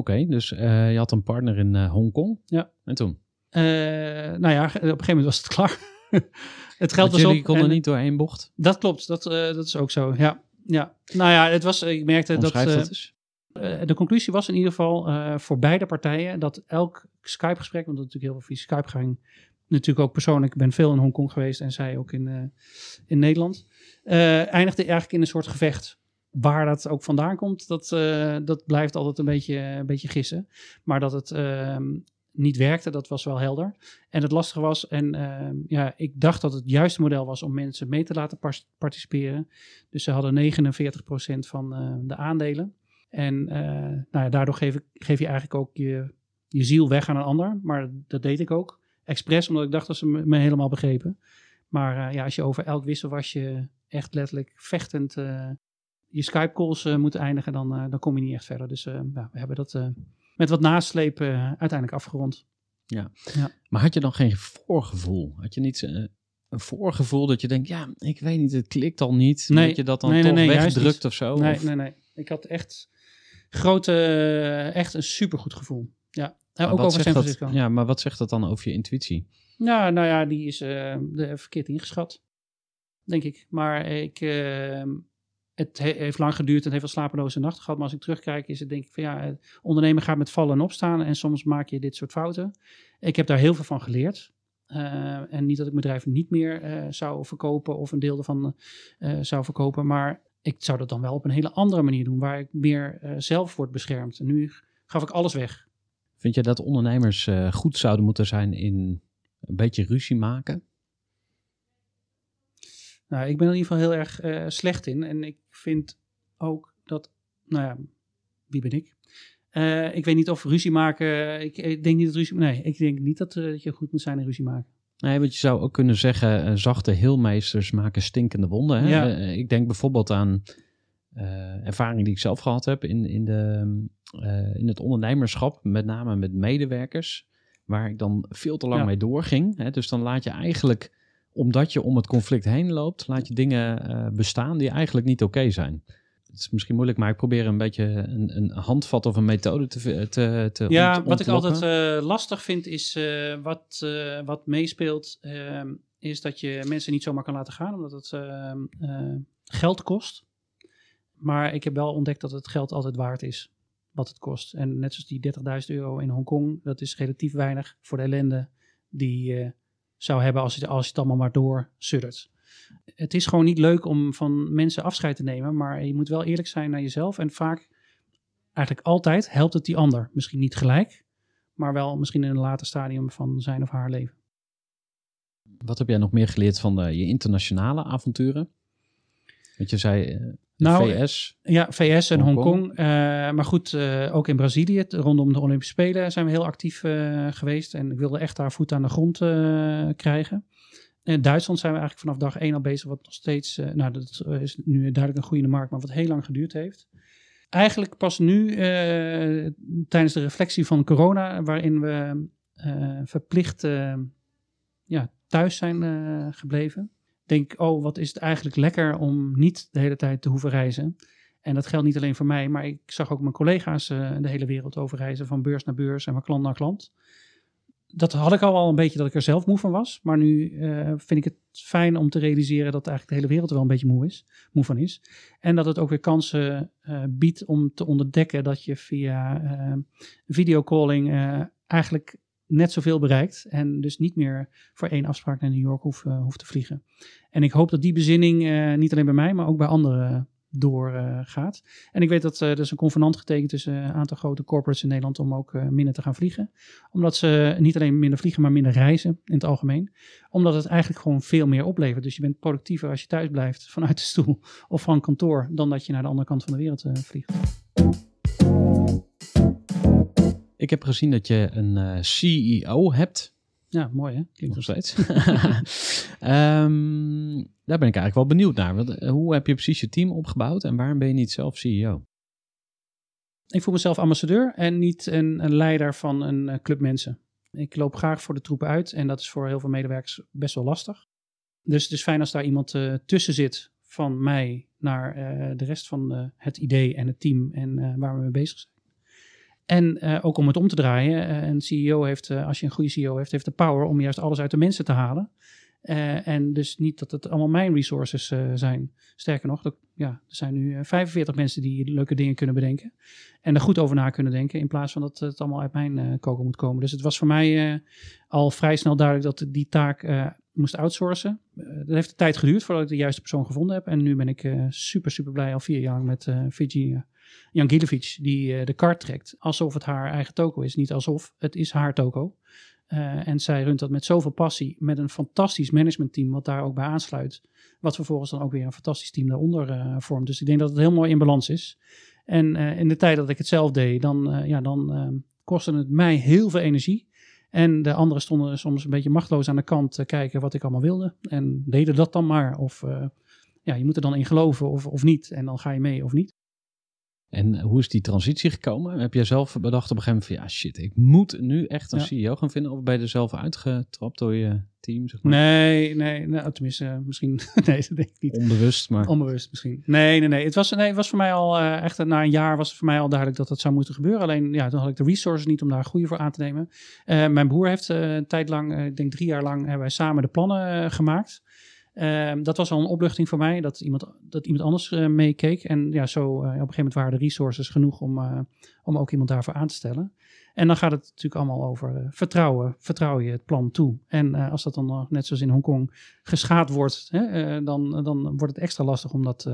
Oké, dus eh, je had een partner in eh, Hongkong. Ja. En toen? Eh, nou ja, op een gegeven moment was het klaar. het geld was jullie op. konden en- niet door één bocht. Dat klopt, dat, dat is ook zo. Ja, ja. Nou ja, het was, ik merkte dat, dat de conclusie was in ieder geval voor beide partijen dat elk Skype-gesprek, want dat natuurlijk heel veel via Skype ging, natuurlijk ook persoonlijk, ik ben veel in Hongkong geweest en zij ook in, in Nederland, eindigde eigenlijk in een soort gevecht. Waar dat ook vandaan komt, dat, eh, dat blijft altijd een beetje, een beetje gissen. Maar dat het ehm, niet werkte, dat was wel helder. En het lastige was, en ehm, ja, ik dacht dat het juiste model was om mensen mee te laten par- participeren. Dus ze hadden 49% van eh, de aandelen. En eh, nou ja, daardoor geef, ik, geef je eigenlijk ook je, je ziel weg aan een ander. Maar dat deed ik ook. Expres, omdat ik dacht dat ze me, helemaal begrepen. Maar ja, als je over elk wisselwasje echt letterlijk vechtend je Skype calls eh, moet eindigen, dan, eh, dan kom je niet echt verder. Dus eh, ja, we hebben dat met wat nasleep eh, uiteindelijk afgerond. Maar had je dan geen voorgevoel? Had je niet een voorgevoel dat je denkt, ja, ik weet niet, het klikt al niet. Nee. dat je dat dan Nee, toch nee, wegdrukt niet. of zo? nee, Of- nee, nee. Ik had echt grote, echt een supergoed gevoel. Ja, Maar ook over San dat- Francisco. Ja, maar wat zegt dat dan over je intuïtie? Ja, nou ja, die is verkeerd ingeschat. Denk ik. Maar ik, het he- heeft lang geduurd en heeft wel slapeloze nachten gehad. Maar als ik terugkijk, is het denk ik van ja, ondernemen gaat met vallen en opstaan. En soms maak je dit soort fouten. Ik heb daar heel veel van geleerd. Eh, en niet dat ik mijn bedrijf niet meer eh, zou verkopen of een deel ervan eh, zou verkopen. Maar ik zou dat dan wel op een hele andere manier doen, waar ik meer zelf word beschermd. En nu gaf ik alles weg. Vind je dat ondernemers goed zouden moeten zijn in een beetje ruzie maken? Nou, ik ben er in ieder geval heel erg eh, slecht in. En ik vind ook dat, nou ja, wie ben ik? Eh, ik weet niet of ruzie maken. Ik, ik denk niet dat ruzie. Nee, ik denk niet dat, eh, dat je goed moet zijn in ruzie maken. Nee, want je zou ook kunnen zeggen, zachte heelmeesters maken stinkende wonden. Hè? Ja. Ik denk bijvoorbeeld aan ervaring die ik zelf gehad heb in, in, de, in het ondernemerschap, met name met medewerkers, waar ik dan veel te lang Ja. mee doorging. Hè? Dus dan laat je eigenlijk, omdat je om het conflict heen loopt, laat je dingen eh, bestaan die eigenlijk niet oké zijn. Het is misschien moeilijk, maar ik probeer een beetje een, een handvat of een methode te, te, te Ja, ont- wat ik altijd eh, lastig vind is eh, wat, wat meespeelt, is dat je mensen niet zomaar kan laten gaan, omdat het geld kost. Maar ik heb wel ontdekt dat het geld altijd waard is, wat het kost. En net zoals die 30.000 euro in Hongkong, dat is relatief weinig voor de ellende die zou hebben als je, als het allemaal maar door suddert. Het is gewoon niet leuk om van mensen afscheid te nemen, maar je moet wel eerlijk zijn naar jezelf. En vaak eigenlijk altijd helpt het die ander. Misschien niet gelijk, maar wel misschien in een later stadium van zijn of haar leven. Wat heb jij nog meer geleerd van de, je internationale avonturen? Want je zei eh, Nou, VS. Ja, VS en Hongkong. Hongkong. eh, maar goed, eh, ook in Brazilië, rondom de Olympische Spelen, zijn we heel actief eh, geweest. En ik wilde echt daar voet aan de grond krijgen. In Duitsland zijn we eigenlijk vanaf dag één al bezig, wat nog steeds, nou dat is nu duidelijk een groeiende markt, maar wat heel lang geduurd heeft. Eigenlijk pas nu, tijdens de reflectie van corona, waarin we verplicht ja, thuis zijn gebleven. Denk, oh, wat is het eigenlijk lekker om niet de hele tijd te hoeven reizen. En dat geldt niet alleen voor mij, maar ik zag ook mijn collega's eh, de hele wereld over reizen, van beurs naar beurs en van klant naar klant. Dat had ik al wel een beetje dat ik er zelf moe van was. Maar nu eh, vind ik het fijn om te realiseren dat eigenlijk de hele wereld er wel een beetje moe, is, moe van is. En dat het ook weer kansen eh, biedt om te ontdekken dat je via videocalling eigenlijk net zoveel bereikt. En dus niet meer voor één afspraak naar New York hoeft, eh, te vliegen. En ik hoop dat die bezinning eh, niet alleen bij mij, maar ook bij anderen doorgaat. en ik weet dat eh, er is een convenant getekend tussen een aantal grote corporates in Nederland om ook eh, minder te gaan vliegen. Omdat ze niet alleen minder vliegen, maar minder reizen in het algemeen. Omdat het eigenlijk gewoon veel meer oplevert. Dus je bent productiever als je thuis blijft vanuit de stoel of van kantoor, dan dat je naar de andere kant van de wereld eh, vliegt. Ik heb gezien dat je een eh, CEO hebt. Ja, mooi hè? Klinkt Nog steeds. Ehm, daar ben ik eigenlijk wel benieuwd naar. Want, eh, hoe heb je precies je team opgebouwd en waarom ben je niet zelf CEO? Ik voel mezelf ambassadeur en niet een, een leider van een eh, club mensen. Ik loop graag voor de troepen uit en dat is voor heel veel medewerkers best wel lastig. Dus het is fijn als daar iemand tussen zit van mij naar de rest van het idee en het team en waar we mee bezig zijn. En eh, ook om het om te draaien. eh, een CEO heeft, eh, als je een goede CEO heeft, heeft de power om juist alles uit de mensen te halen. En dus niet dat het allemaal mijn resources zijn. Sterker nog, ja, er zijn nu eh, 45 mensen die leuke dingen kunnen bedenken. En er goed over na kunnen denken. In plaats van dat het allemaal uit mijn eh koken moet komen. Dus het was voor mij al vrij snel duidelijk dat die taak moest outsourcen. Dat heeft de tijd geduurd voordat ik de juiste persoon gevonden heb. En nu ben ik super, super blij al vier jaar met eh, Virginia Jangilovic. Die eh, de kaart trekt alsof het haar eigen toko is. Niet alsof, het is haar toko. Eh, en zij runt dat met zoveel passie. Met een fantastisch managementteam wat daar ook bij aansluit. Wat vervolgens dan ook weer een fantastisch team daaronder eh, vormt. Dus ik denk dat het heel mooi in balans is. En in de tijd dat ik het zelf deed, dan, ja, dan eh, kostte het mij heel veel energie. En de anderen stonden soms een beetje machteloos aan de kant te kijken wat ik allemaal wilde. En deden dat dan maar. Of ja, je moet er dan in geloven of, of niet. En dan ga je mee of niet. En hoe is die transitie gekomen? Heb jij zelf bedacht op een gegeven moment van ja shit, ik moet nu echt een Ja. CEO gaan vinden? Of ben je er zelf uitgetrapt door je team? Zeg maar? Nee, nee, nou, tenminste, eh, misschien. nee, dat denk ik niet. Onbewust, maar Onbewust misschien. Nee, nee, nee. Het was, nee, het was voor mij al eh, echt, na een jaar was het voor mij al duidelijk dat dat zou moeten gebeuren. Alleen, ja, toen had ik de resources niet om daar goede voor aan te nemen. Eh, mijn broer heeft een tijd lang, ik denk drie jaar lang, hebben wij samen de plannen gemaakt. Ehm, dat was al een opluchting voor mij, dat iemand, dat iemand anders eh, meekeek. En ja, zo eh, op een gegeven moment waren de resources genoeg om, eh, om ook iemand daarvoor aan te stellen. En dan gaat het natuurlijk allemaal over vertrouwen. Vertrouw je het plan toe? En als dat dan net zoals in Hongkong geschaad wordt, hè, dan, dan wordt het extra lastig om dat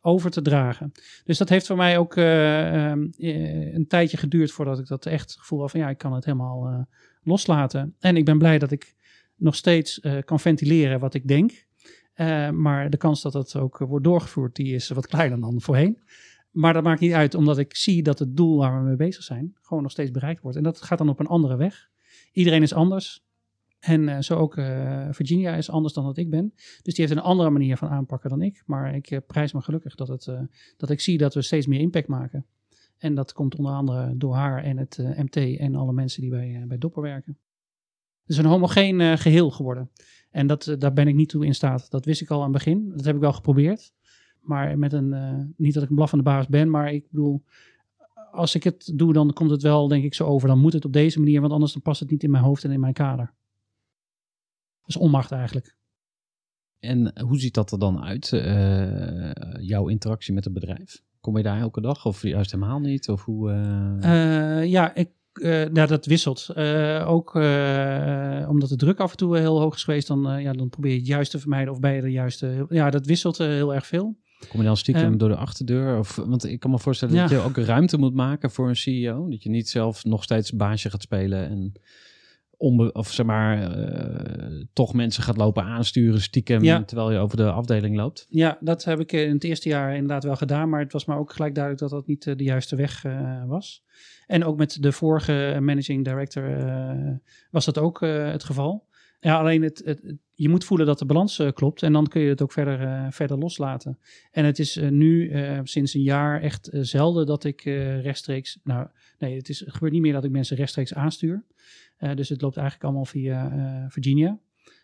over te dragen. Dus dat heeft voor mij ook eh, ehm, eh, een tijdje geduurd voordat ik dat echt gevoel had van ja, ik kan het helemaal loslaten. En ik ben blij dat ik nog steeds eh, kan ventileren wat ik denk. Eh, maar de kans dat dat ook eh, wordt doorgevoerd, die is wat kleiner dan voorheen. Maar dat maakt niet uit, omdat ik zie dat het doel waar we mee bezig zijn, gewoon nog steeds bereikt wordt. En dat gaat dan op een andere weg. Iedereen is anders. En zo ook Virginia is anders dan dat ik ben. Dus die heeft een andere manier van aanpakken dan ik. Maar ik prijs me gelukkig dat, het, dat ik zie dat we steeds meer impact maken. En dat komt onder andere door haar en het MT en alle mensen die bij, bij Dopper werken. Het is een homogeen eh, geheel geworden. En dat, eh, daar ben ik niet toe in staat. Dat wist ik al aan het begin. Dat heb ik wel geprobeerd. Maar met een, eh, niet dat ik een blaffende baas ben, maar ik bedoel, als ik het doe, dan komt het wel, denk ik, zo over. Dan moet het op deze manier, want anders dan past het niet in mijn hoofd en in mijn kader. Dat is onmacht eigenlijk. En hoe ziet dat er dan uit, jouw interactie met het bedrijf? Kom je daar elke dag of juist helemaal niet? Of hoe, ja, ik, eh, ja, dat wisselt. Eh, ook eh, omdat de druk af en toe heel hoog is geweest, dan, ja, dan probeer je het juist te vermijden of bij de juiste. Ja, dat wisselt heel erg veel. Kom je dan stiekem Ehm, door de achterdeur? Of, want ik kan me voorstellen Ja. dat je ook ruimte moet maken voor een CEO. Dat je niet zelf nog steeds baasje gaat spelen en onbe of zeg maar eh, toch mensen gaat lopen aansturen stiekem Ja. terwijl je over de afdeling loopt. Ja, dat heb ik in het eerste jaar inderdaad wel gedaan, maar het was me ook gelijk duidelijk dat dat niet eh, de juiste weg eh, was. En ook met de vorige managing director eh, was dat ook eh, het geval. Ja, alleen het, je moet voelen dat de balans eh, klopt en dan kun je het ook verder, eh, verder loslaten. En het is eh, nu eh, sinds een jaar echt eh, zelden dat ik eh, rechtstreeks, nou nee, het, is, het gebeurt niet meer dat ik mensen rechtstreeks aanstuur. Eh, dus het loopt eigenlijk allemaal via eh, Virginia.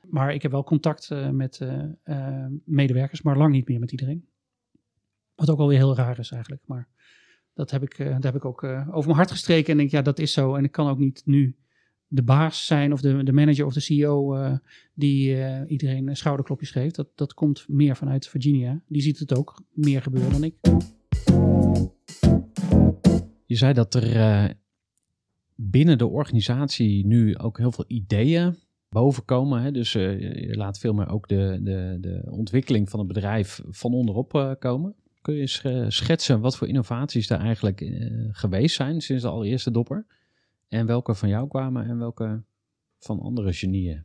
Maar ik heb wel contact eh, met medewerkers, maar lang niet meer met iedereen. Wat ook alweer heel raar is eigenlijk. Maar dat heb ik, dat heb ik ook over mijn hart gestreken. En denk, ja, dat is zo. En ik kan ook niet nu de baas zijn of de, de manager of de CEO die iedereen schouderklopjes geeft. Dat, dat komt meer vanuit Virginia. Die ziet het ook meer gebeuren dan ik. Je zei dat er binnen de organisatie nu ook heel veel ideeën boven komen. Hè? Dus uh, je laat veel meer ook de, de, de ontwikkeling van het bedrijf van onderop uh, komen. Kun je schetsen wat voor innovaties er eigenlijk geweest zijn sinds de allereerste dopper? En welke van jou kwamen en welke van andere genieën?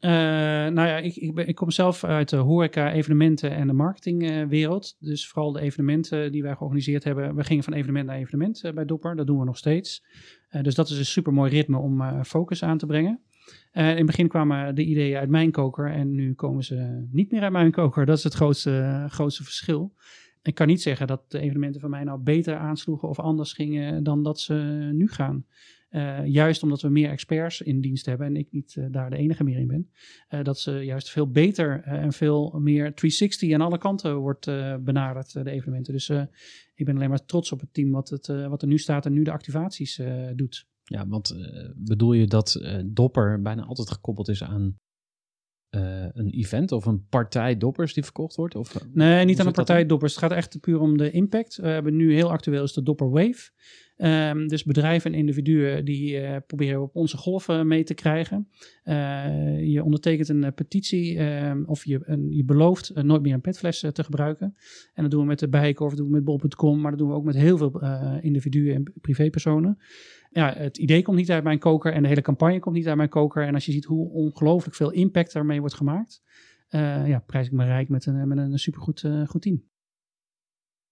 nou ja, ik, ik, ben, ik, kom zelf uit de horeca, evenementen en de marketingwereld. dus vooral de evenementen die wij georganiseerd hebben. We gingen van evenement naar evenement bij Dopper. Dat doen we nog steeds. Dus dat is een super mooi ritme om focus aan te brengen. Uh, in het begin kwamen de ideeën uit mijn koker en nu komen ze niet meer uit mijn koker. Dat is het grootste, grootste verschil. Ik kan niet zeggen dat de evenementen van mij nou beter aansloegen of anders gingen dan dat ze nu gaan. Uh, juist omdat we meer experts in dienst hebben en ik niet uh, daar de enige meer in ben. Uh, dat ze juist veel beter en veel meer 360 aan alle kanten wordt benaderd, de evenementen. Dus ik ben alleen maar trots op het team wat, het, wat er nu staat en nu de activaties doet. Ja, want bedoel je dat dopper bijna altijd gekoppeld is aan uh, een event of een partij doppers die verkocht wordt? Of, nee, niet aan een partij doppers. Het gaat echt puur om de impact. We hebben nu heel actueel is de Dopper Wave. Um, dus bedrijven en individuen die uh, proberen op onze golven mee te krijgen. Uh, je ondertekent een petitie um, of je, een, je belooft nooit meer een petfles te gebruiken. En dat doen we met de Bijenkorf, dat doen we met bol.com, maar dat doen we ook met heel veel individuen en privépersonen ja, het idee komt niet uit mijn koker en de hele campagne komt niet uit mijn koker. En als je ziet hoe ongelooflijk veel impact daarmee wordt gemaakt, uh, ja, prijs ik me rijk met een, met een supergoed uh, goed team.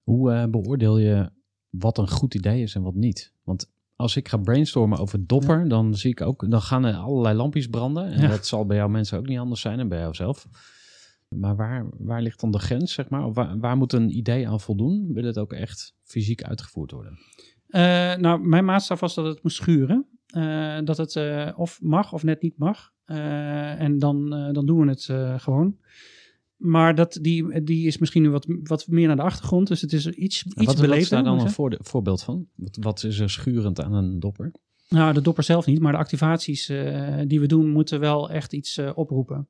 Hoe uh, beoordeel je wat een goed idee is en wat niet? Want als ik ga brainstormen over dopper, ja. dan zie ik ook, dan gaan er allerlei lampjes branden. En ja. dat zal bij jou mensen ook niet anders zijn en bij jou zelf. Maar waar, waar ligt dan de grens, zeg maar? Of waar, waar moet een idee aan voldoen? Wil het ook echt fysiek uitgevoerd worden? Uh, nou, mijn maatstaf was dat het moest schuren. Uh, dat het uh, of mag of net niet mag. en dan, dan doen we het gewoon. Maar dat, die, die is misschien nu wat, wat meer naar de achtergrond. Dus het is iets, iets wat, Wat is daar dan een voor, voorbeeld van? Wat, wat, is er schurend aan een dopper? Nou, de dopper zelf niet. Maar de activaties die we doen moeten wel echt iets oproepen.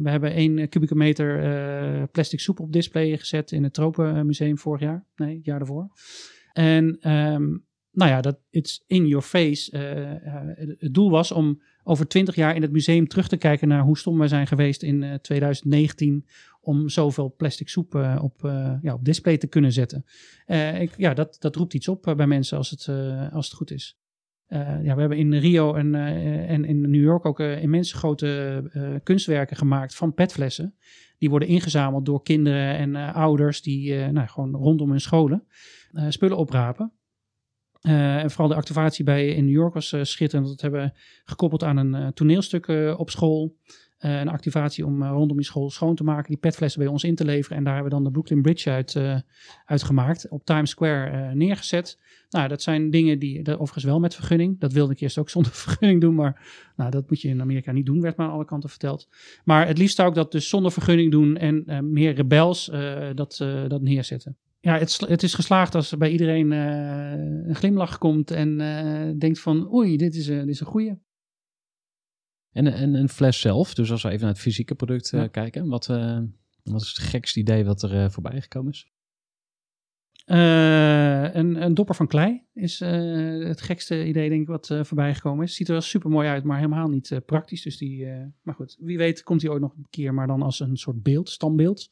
we hebben één kubieke meter plastic soep op display gezet in het Tropenmuseum vorig jaar. Nee, het jaar daarvoor. En um, nou ja, dat it's in your face. Uh, uh, het doel was om over twintig jaar in het museum terug te kijken naar hoe stom wij zijn geweest in uh, 2019 om zoveel plastic soep op, ja, op display te kunnen zetten. ik, ja, dat, dat roept iets op bij mensen als het, als het goed is. ja, we hebben in Rio en, en in New York ook immense grote kunstwerken gemaakt van petflessen. Die worden ingezameld door kinderen en ouders die nou, gewoon rondom hun scholen. Eh, spullen oprapen. Uh, en vooral de activatie bij in New York was uh, schitterend. Dat hebben we gekoppeld aan een uh, toneelstuk op school. een activatie om rondom die school schoon te maken. Die petflessen bij ons in te leveren. En daar hebben we dan de Brooklyn Bridge uit, uit gemaakt. Op Times Square neergezet. Nou, dat zijn dingen die, dat, overigens wel met vergunning. Dat wilde ik eerst ook zonder vergunning doen. Maar nou, dat moet je in Amerika niet doen, werd me aan alle kanten verteld. Maar het liefst zou ik dat dus zonder vergunning doen. En meer rebels dat, dat neerzetten ja, het, het, is geslaagd als er bij iedereen uh, een glimlach komt en uh, denkt van oei, dit is, uh, dit is een goeie. En, en een fles zelf, dus als we even naar het fysieke product ja. kijken, wat, wat is het gekste idee wat er voorbij gekomen is? een, een dopper van klei is het gekste idee denk ik wat voorbij gekomen is. Ziet er wel super mooi uit, maar helemaal niet praktisch. Dus die, maar goed, wie weet komt hij ooit nog een keer, maar dan als een soort beeld, standbeeld.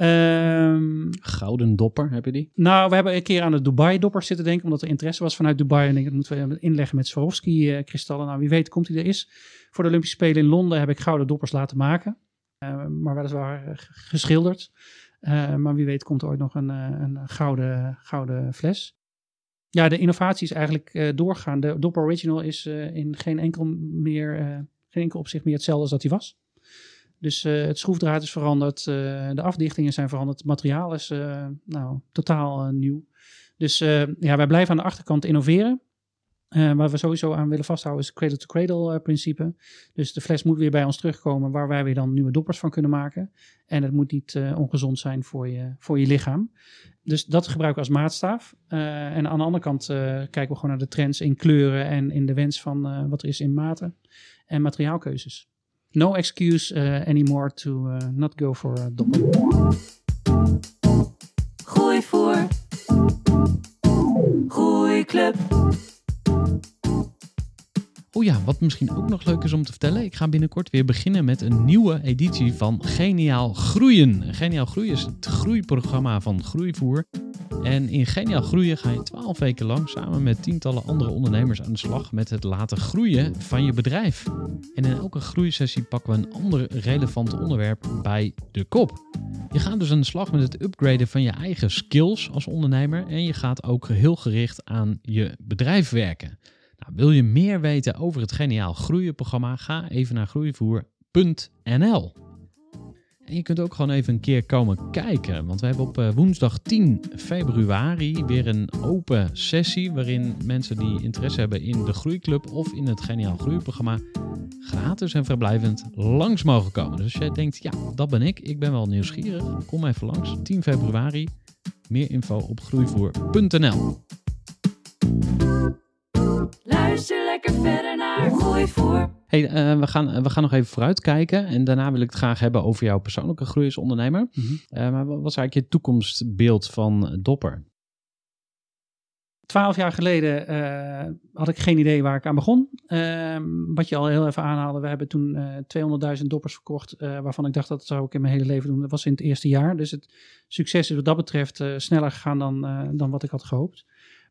Um, Gouden dopper, heb je die? Nou, we hebben een keer aan de Dubai-dopper zitten denken, omdat er interesse was vanuit Dubai. En ik dat moeten we inleggen met Swarovski-kristallen. Nou, wie weet komt hij er is. Voor de Olympische Spelen in Londen heb ik gouden doppers laten maken. Uh, maar weliswaar geschilderd. Uh, maar wie weet komt er ooit nog een, een gouden, gouden fles. Ja, de innovatie is eigenlijk uh, doorgaan. De Dopper Original is in geen enkel, meer, geen enkel opzicht meer hetzelfde als dat hij was. Dus uh, het schroefdraad is veranderd, uh, de afdichtingen zijn veranderd, het materiaal is uh, nou, totaal nieuw. Dus ja, wij blijven aan de achterkant innoveren. Eh, waar we sowieso aan willen vasthouden is het cradle-to-cradle eh, principe. Dus de fles moet weer bij ons terugkomen waar wij weer dan nieuwe doppers van kunnen maken. En het moet niet eh, ongezond zijn voor je, voor je lichaam. Dus dat gebruiken we als maatstaaf. Eh, en aan de andere kant eh, kijken we gewoon naar de trends in kleuren en in de wens van eh, wat er is in maten en materiaalkeuzes. No excuse eh, anymore to eh, not go for a dopper. Gooi voor. Groeiclub. Oh ja, wat misschien ook nog leuk is om te vertellen. Ik ga binnenkort weer beginnen met een nieuwe editie van Geniaal Groeien. Geniaal Groeien is het groeiprogramma van Groeivoer. En in Geniaal Groeien ga je 12 weken lang samen met tientallen andere ondernemers aan de slag met het laten groeien van je bedrijf. En in elke groeisessie pakken we een ander relevant onderwerp bij de kop. Je gaat dus aan de slag met het upgraden van je eigen skills als ondernemer en je gaat ook heel gericht aan je bedrijf werken. Nou, wil je meer weten over het Geniaal Groeien programma? Ga even naar groeivoer.nl. En je kunt ook gewoon even een keer komen kijken, want we hebben op eh, woensdag 10 februari weer een open sessie waarin mensen die interesse hebben in de Groeiclub of in het Geniaal Groeiprogramma gratis en verblijvend langs mogen komen. Dus als jij denkt, ja, dat ben ik, ik ben wel nieuwsgierig, kom even langs. 10 februari, meer info op groeivoer.nl. Lekker verder naar Gooi voor. Hey, eh, we, gaan, we gaan nog even vooruitkijken. En daarna wil ik het graag hebben over jouw persoonlijke groei als ondernemer. Mhm. Eh, maar wat was eigenlijk je toekomstbeeld van Dopper? Twaalf jaar geleden eh, had ik geen idee waar ik aan begon. Ehm, wat je al heel even aanhaalde, we hebben toen eh 200.000 doppers verkocht, eh, waarvan ik dacht dat zou ik in mijn hele leven doen. Dat was in het eerste jaar. Dus het succes is wat dat betreft eh, sneller gegaan dan, eh, dan wat ik had gehoopt.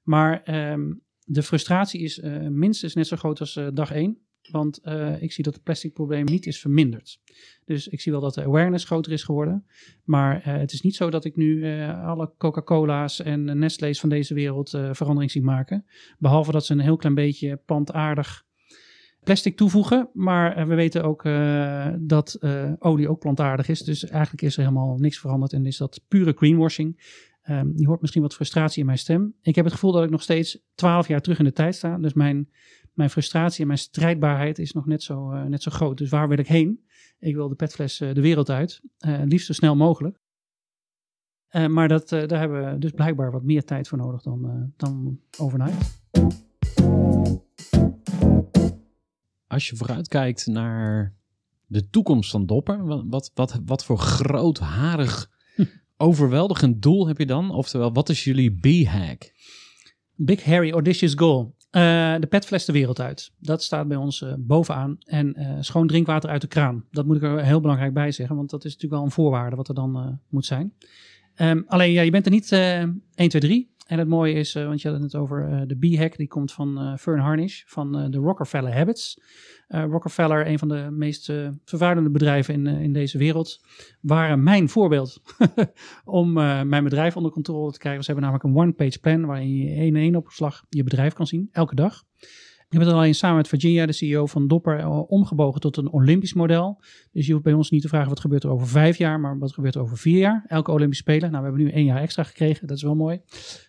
Maar ehm, de frustratie is eh, minstens net zo groot als eh, dag één. Want eh, ik zie dat het plastic probleem niet is verminderd. Dus ik zie wel dat de awareness groter is geworden. Maar het is niet zo dat ik nu alle Coca-Cola's en Nestle's van deze wereld verandering zie maken. Behalve dat ze een heel klein beetje plantaardig plastic toevoegen. Maar we weten ook dat olie ook plantaardig is. Dus eigenlijk is er helemaal niks veranderd en is dat pure greenwashing. Ehm, je hoort misschien wat frustratie in mijn stem. Ik heb het gevoel dat ik nog steeds twaalf jaar terug in de tijd sta. Dus mijn, mijn frustratie en mijn strijdbaarheid is nog net zo, eh, net zo groot. Dus waar wil ik heen? Ik wil de petfles eh, de wereld uit. eh, liefst zo snel mogelijk. Maar dat, daar hebben we dus blijkbaar wat meer tijd voor nodig dan, dan overnight. Als je vooruitkijkt naar de toekomst van Dopper, wat, wat, wat voor grootharig, overweldigend doel heb je dan? Oftewel, wat is jullie B-hack? Big Harry Audacious Goal. Eh, de petfles de wereld uit. Dat staat bij ons eh, bovenaan. En eh, schoon drinkwater uit de kraan. Dat moet ik er heel belangrijk bij zeggen. Want dat is natuurlijk wel een voorwaarde wat er dan moet zijn. Ehm, alleen, ja, je bent er niet eh 1, 2, 3. En het mooie is, eh, want je had het over eh, de B-hack. Die komt van eh, Fern Harnish van de Rockefeller Habits. Rockefeller, een van de meest vervuilende bedrijven in, in deze wereld, waren mijn voorbeeld om mijn bedrijf onder controle te krijgen. Ze hebben namelijk een one-page plan waarin je één in één opslag je bedrijf kan zien, elke dag. Ik heb het alleen samen met Virginia, de CEO van Dopper, eh, omgebogen tot een Olympisch model. Dus je hoeft bij ons niet te vragen wat gebeurt er over vijf jaar, maar wat gebeurt er over vier jaar. Elke Olympische Spelen. Nou, we hebben nu één jaar extra gekregen, dat is wel mooi.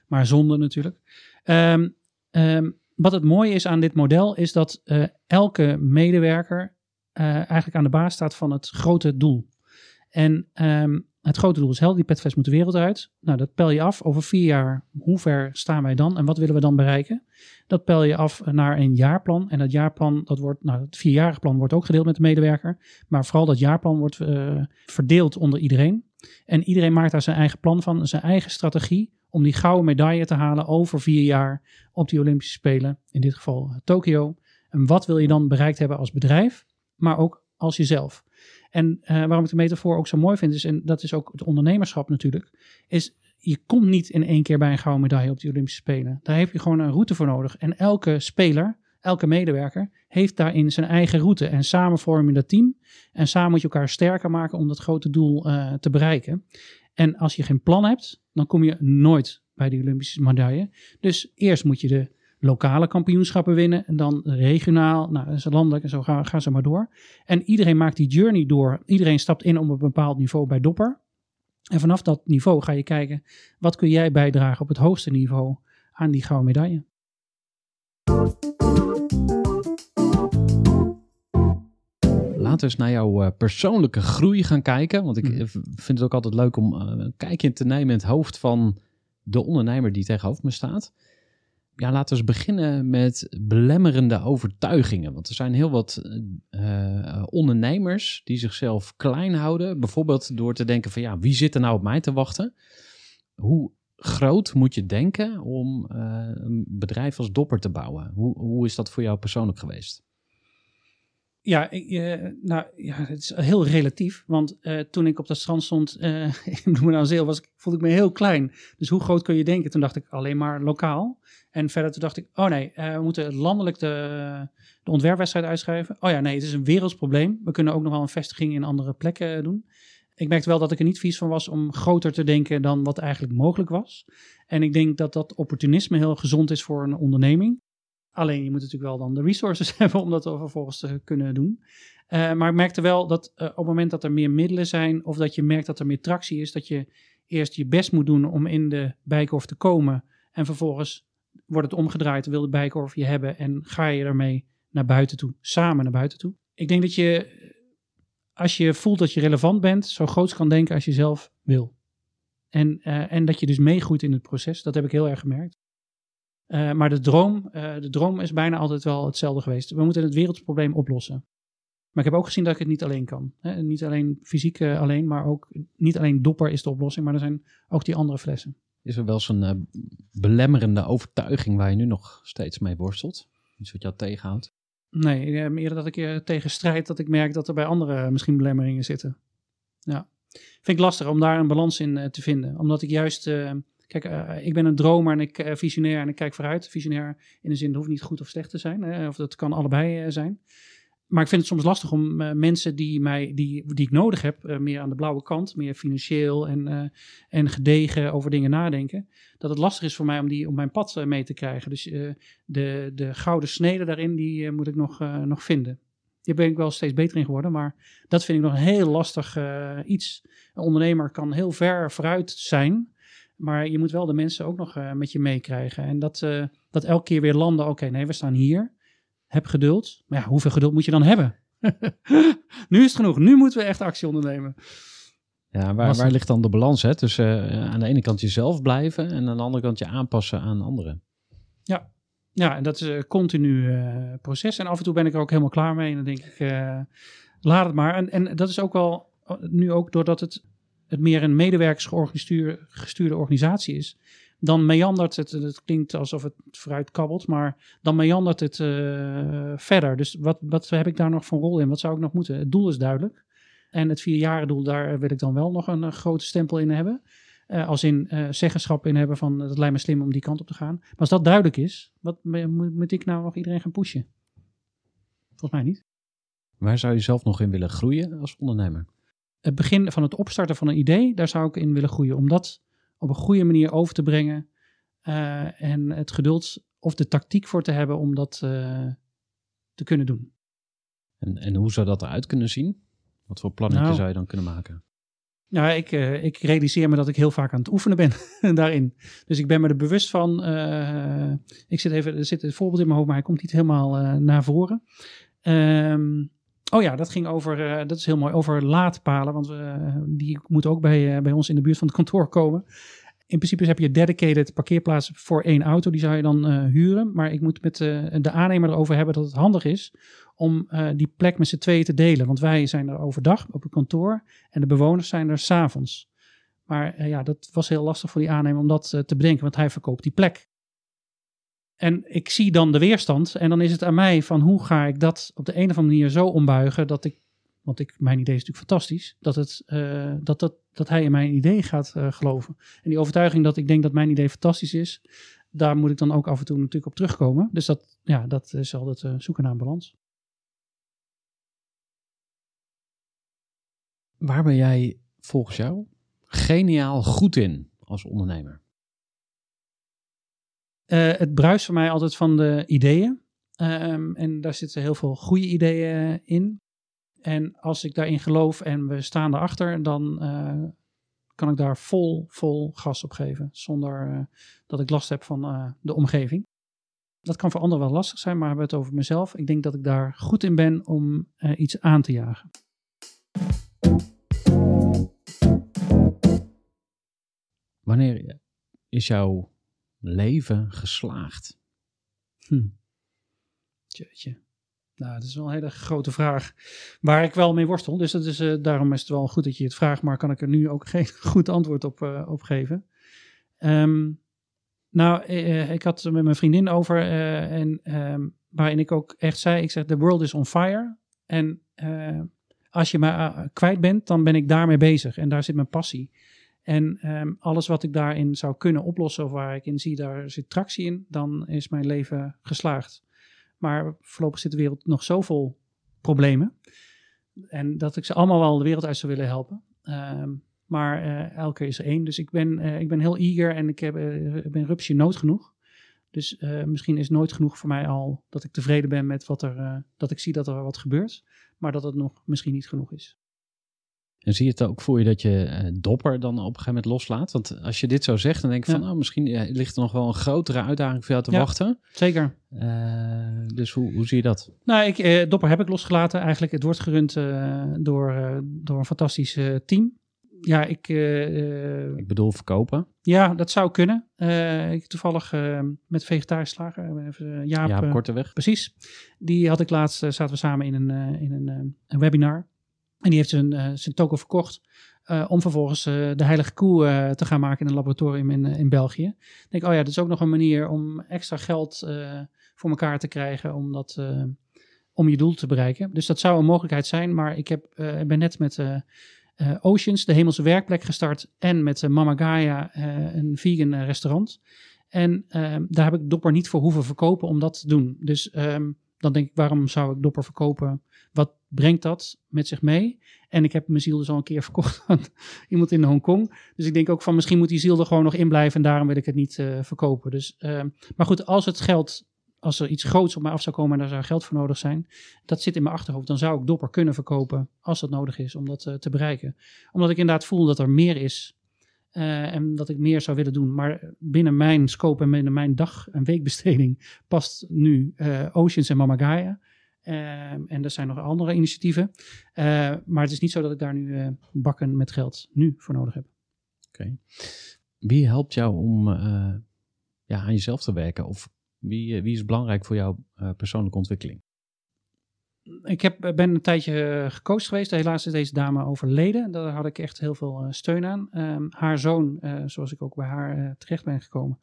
Maar zonde natuurlijk. Ehm, wat het mooie is aan dit model, is dat eh, elke medewerker eh, eigenlijk aan de baas staat van het grote doel. En ehm, het grote doel is helder, die petfles moet de wereld uit. Nou, dat pel je af over vier jaar. Hoe ver staan wij dan en wat willen we dan bereiken? Dat pel je af naar een jaarplan. En dat jaarplan, dat wordt, nou, het vierjarige plan wordt ook gedeeld met de medewerker. Maar vooral dat jaarplan wordt eh, verdeeld onder iedereen. En iedereen maakt daar zijn eigen plan van, zijn eigen strategie om die gouden medaille te halen over vier jaar op die Olympische Spelen. In dit geval eh, Tokio. En wat wil je dan bereikt hebben als bedrijf, maar ook als jezelf? En eh, waarom ik de metafoor ook zo mooi vind, is, en dat is ook het ondernemerschap natuurlijk, is je komt niet in één keer bij een gouden medaille op die Olympische Spelen. Daar heb je gewoon een route voor nodig. En elke speler, elke medewerker, heeft daarin zijn eigen route. En samen vorm je dat team. En samen moet je elkaar sterker maken om dat grote doel eh, te bereiken. En als je geen plan hebt, dan kom je nooit bij die Olympische medaille. Dus eerst moet je de lokale kampioenschappen winnen. En dan regionaal, nou, landelijk en zo gaan, gaan ze maar door. En iedereen maakt die journey door. Iedereen stapt in op een bepaald niveau bij Dopper. En vanaf dat niveau ga je kijken, wat kun jij bijdragen op het hoogste niveau aan die gouden medaille? Laten we eens naar jouw eh, persoonlijke groei gaan kijken. Want ik Mhm. eh, vind het ook altijd leuk om eh, een kijkje te nemen in het hoofd van de ondernemer die tegenover me staat. Ja, laten we eens beginnen met belemmerende overtuigingen. Want er zijn heel wat eh, eh, ondernemers die zichzelf klein houden. Bijvoorbeeld door te denken van ja, wie zit er nou op mij te wachten? Hoe groot moet je denken om eh, een bedrijf als Dopper te bouwen? Hoe, hoe is dat voor jou persoonlijk geweest? Ja, nou ja, het is heel relatief. Want toen ik op dat strand stond eh in Bloemendaal was ik, voelde ik me heel klein. Dus hoe groot kun je denken? Toen dacht ik alleen maar lokaal. En verder toen dacht ik, oh nee, eh, we moeten landelijk de, de ontwerpwedstrijd uitschrijven. Oh ja, nee, het is een werelds probleem. We kunnen ook nog wel een vestiging in andere plekken eh, doen. Ik merkte wel dat ik er niet vies van was om groter te denken dan wat eigenlijk mogelijk was. En ik denk dat dat opportunisme heel gezond is voor een onderneming. Alleen je moet natuurlijk wel dan de resources hebben om dat vervolgens te kunnen doen. Eh, maar ik merkte wel dat op het moment dat er meer middelen zijn of dat je merkt dat er meer tractie is, dat je eerst je best moet doen om in de bijkorf te komen. En vervolgens wordt het omgedraaid, wil de bijkorf je hebben en ga je ermee naar buiten toe, samen naar buiten toe. Ik denk dat je, als je voelt dat je relevant bent, zo groot kan denken als je zelf wil. En, eh, en dat je dus meegroeit in het proces, dat heb ik heel erg gemerkt. Uh, maar de droom, uh, de droom is bijna altijd wel hetzelfde geweest. We moeten het wereldprobleem oplossen. Maar ik heb ook gezien dat ik het niet alleen kan. Hè? Niet alleen fysiek alleen, maar ook niet alleen dopper is de oplossing, maar er zijn ook die andere flessen. Is er wel zo'n uh, belemmerende overtuiging waar je nu nog steeds mee worstelt? Iets wat jou tegenhoudt? Nee, meer dat ik uh, tegen strijd dat ik merk dat er bij anderen misschien belemmeringen zitten. Ja. Vind ik lastig om daar een balans in te vinden. Omdat ik juist Kijk, ik ben een dromer en ik visionair en ik kijk vooruit. Visionair in de zin, het hoeft niet goed of slecht te zijn. Of dat kan allebei zijn. Maar ik vind het soms lastig om mensen die, mij, die, die ik nodig heb, meer aan de blauwe kant, meer financieel en, en gedegen over dingen nadenken, dat het lastig is voor mij om die op mijn pad mee te krijgen. Dus de, de gouden snede daarin, die moet ik nog, nog vinden. Daar ben ik wel steeds beter in geworden, maar dat vind ik nog een heel lastig iets. Een ondernemer kan heel ver vooruit zijn, maar je moet wel de mensen ook nog met je meekrijgen. En dat, dat elke keer weer landen. Oké, nee, we staan hier. Heb geduld. Maar ja, hoeveel geduld moet je dan hebben? nu is het genoeg. Nu moeten we echt actie ondernemen. Ja, waar, waar ligt dan de balans? Hè? Tussen uh, aan de ene kant jezelf blijven en aan de andere kant je aanpassen aan anderen. Ja, ja en dat is een continu uh, proces. En af en toe ben ik er ook helemaal klaar mee. En dan denk ik, uh, laat het maar. En, en dat is ook wel, nu ook doordat het het meer een medewerkersgestuurde organisatie is, dan meandert het, het klinkt alsof het vooruit kabbelt, maar dan meandert het uh, verder. Dus wat, wat heb ik daar nog voor rol in? Wat zou ik nog moeten? Het doel is duidelijk. En het vierjarendoel, daar wil ik dan wel nog een, een grote stempel in hebben. Uh, als in uh, zeggenschap in hebben van het lijkt me slim om die kant op te gaan. Maar als dat duidelijk is, wat moet, moet ik nou nog iedereen gaan pushen? Volgens mij niet. Waar zou je zelf nog in willen groeien als ondernemer? het begin van het opstarten van een idee, daar zou ik in willen groeien. Om dat op een goede manier over te brengen. Uh, en het geduld of de tactiek voor te hebben om dat uh, te kunnen doen. En, en hoe zou dat eruit kunnen zien? Wat voor plannen nou, zou je dan kunnen maken? Nou, ik, uh, ik realiseer me dat ik heel vaak aan het oefenen ben daarin. Dus ik ben me er bewust van. ik zit even, er zit een voorbeeld in mijn hoofd, maar hij komt niet helemaal naar voren. Um, Oh ja, dat ging over, uh, dat is heel mooi, over laadpalen, want uh, die moeten ook bij, uh, bij ons in de buurt van het kantoor komen. In principe heb je dedicated parkeerplaatsen voor één auto, die zou je dan huren. Maar ik moet met de aannemer erover hebben dat het handig is om die plek met z'n tweeën te delen. Want wij zijn er overdag op het kantoor en de bewoners zijn er s'avonds. Maar ja, dat was heel lastig voor die aannemer om dat te bedenken, want hij verkoopt die plek. En ik zie dan de weerstand en dan is het aan mij van hoe ga ik dat op de een of andere manier zo ombuigen dat ik, want ik, mijn idee is natuurlijk fantastisch, dat, het, uh, dat, dat, dat hij in mijn idee gaat uh, geloven. En die overtuiging dat ik denk dat mijn idee fantastisch is, daar moet ik dan ook af en toe natuurlijk op terugkomen. Dus dat, ja, dat is altijd uh, zoeken naar een balans. Waar ben jij volgens jou geniaal goed in als ondernemer? Uh, het bruist voor mij altijd van de ideeën. Um, en daar zitten heel veel goede ideeën in. En als ik daarin geloof en we staan erachter, dan uh, kan ik daar vol, vol gas op geven. Zonder uh, dat ik last heb van de omgeving. Dat kan voor anderen wel lastig zijn, maar hebben we het over mezelf. Ik denk dat ik daar goed in ben om eh, iets aan te jagen. Wanneer is jouw leven geslaagd? Hm. Nou, dat is wel een hele grote vraag waar ik wel mee worstel. Dus dat is, eh, daarom is het wel goed dat je het vraagt, maar kan ik er nu ook geen goed antwoord op, op geven. Ehm, nou, eh, ik had het met mijn vriendin over en ehm, waarin ik ook echt zei, ik zeg, the world is on fire. En als je me kwijt bent, dan ben ik daarmee bezig en daar zit mijn passie. En ehm, alles wat ik daarin zou kunnen oplossen of waar ik in zie, daar zit tractie in, dan is mijn leven geslaagd. Maar voorlopig zit de wereld nog zo vol problemen. En dat ik ze allemaal wel de wereld uit zou willen helpen. Ehm, maar eh, elke is er één. Dus ik ben, eh, ik ben heel eager en ik, heb, eh, ben rupsje nood genoeg. Dus misschien is nooit genoeg voor mij al dat ik tevreden ben met wat er, dat ik zie dat er wat gebeurt. Maar dat het nog misschien niet genoeg is. En zie je het ook voor je dat je eh, dopper dan op een gegeven moment loslaat? Want als je dit zo zegt, dan denk ik van, Ja. nou, misschien ligt er nog wel een grotere uitdaging voor jou te Ja. wachten. Zeker. Eh, dus hoe, hoe zie je dat? Nou, ik, eh, Dopper heb ik losgelaten. Eigenlijk, het wordt gerund eh, door, door een fantastisch team. Ja, ik, Ik bedoel verkopen. ja, dat zou kunnen. Ik toevallig met vegetarisch slager, Jaap, Ja, eh, korteweg. precies. Die had ik laatst, zaten we samen in een, in een, een webinar. En die heeft zijn, eh, zijn token verkocht. eh, om vervolgens eh, de heilige koe te gaan maken in een laboratorium in, in België. Ik denk, oh ja, dat is ook nog een manier om extra geld voor elkaar te krijgen. Om, dat, om je doel te bereiken. Dus dat zou een mogelijkheid zijn. Maar ik heb, ben net met Oceans, de hemelse werkplek, gestart. En met Mama Gaia, een vegan restaurant. En ehm, daar heb ik Dopper niet voor hoeven verkopen om dat te doen. Dus ehm, dan denk ik, waarom zou ik Dopper verkopen? Wat brengt dat met zich mee? En ik heb mijn ziel dus al een keer verkocht aan iemand in Hongkong. Dus ik denk ook van misschien moet die ziel er gewoon nog in blijven. En daarom wil ik het niet eh, verkopen. Dus, ehm, maar goed, als het geld, als er iets groots op mij af zou komen en daar zou geld voor nodig zijn. Dat zit in mijn achterhoofd. Dan zou ik Dopper kunnen verkopen als dat nodig is om dat eh, te bereiken. Omdat ik inderdaad voel dat er meer is. eh, en dat ik meer zou willen doen. Maar binnen mijn scope en binnen mijn dag- en weekbesteding past nu Oceans en Mama Gaia. Ehm, en er zijn nog andere initiatieven. Eh, maar het is niet zo dat ik daar nu eh, bakken met geld nu voor nodig heb. Wie helpt jou om eh, ja, aan jezelf te werken? Of wie, wie is belangrijk voor jouw persoonlijke ontwikkeling? Ik heb, ben een tijdje gecoacht geweest. Helaas is deze dame overleden. Daar had ik echt heel veel steun aan. Ehm, haar zoon, zoals ik ook bij haar terecht ben gekomen.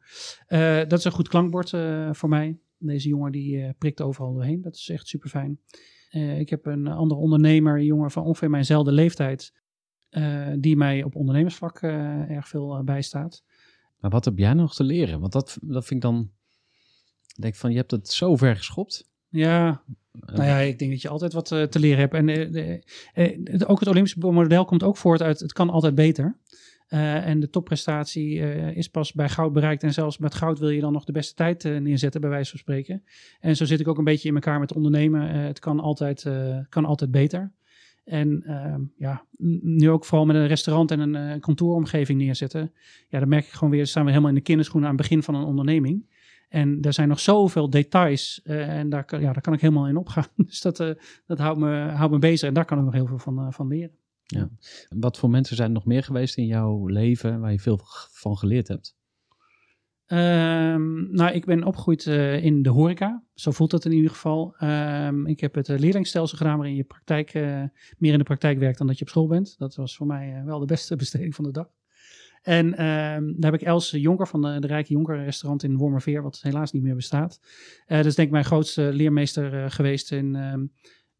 Dat is een goed klankbord voor mij. Deze jongen die eh, prikt overal doorheen. Dat is echt super fijn. ik heb een andere ondernemer, een jongen van ongeveer mijnzelfde leeftijd. eh, die mij op ondernemersvlak eh, erg veel eh, bijstaat. Maar wat heb jij nog te leren? Want dat, dat vind ik dan... Ik denk van, je hebt het zo ver geschopt. Ja, Eh, Nou ja, ik denk dat je altijd wat eh, te leren hebt. En eh, de- eh, ook het Olympische model komt ook voort uit het kan altijd beter. Eh, en de topprestatie eh, is pas bij goud bereikt. En zelfs met goud wil je dan nog de beste tijd eh, neerzetten, bij wijze van spreken. En zo zit ik ook een beetje in elkaar met ondernemen. Het kan altijd, kan altijd beter. En ehm, ja, nu ook vooral met een restaurant en een kantooromgeving neerzetten. Ja, dan merk ik gewoon weer, staan we helemaal in de kinderschoenen aan het begin van een onderneming. En er zijn nog zoveel details en daar kan, ja, daar kan ik helemaal in opgaan. Dus dat, dat houdt, me, houdt me bezig en daar kan ik nog heel veel van, van leren. Wat voor mensen zijn er nog meer geweest in jouw leven waar je veel van geleerd hebt? Ehm, nou, ik ben opgegroeid eh, in de horeca. Zo voelt het in ieder geval. Ehm, ik heb het uh, leerlingstelsel gedaan waarin je praktijk, eh, meer in de praktijk werkt dan dat je op school bent. Dat was voor mij eh, wel de beste besteding van de dag. En ehm, daar heb ik Els Jonker van de, de Rijke Jonker restaurant in Wormerveer, wat helaas niet meer bestaat. Eh, dat is denk ik mijn grootste leermeester eh, geweest in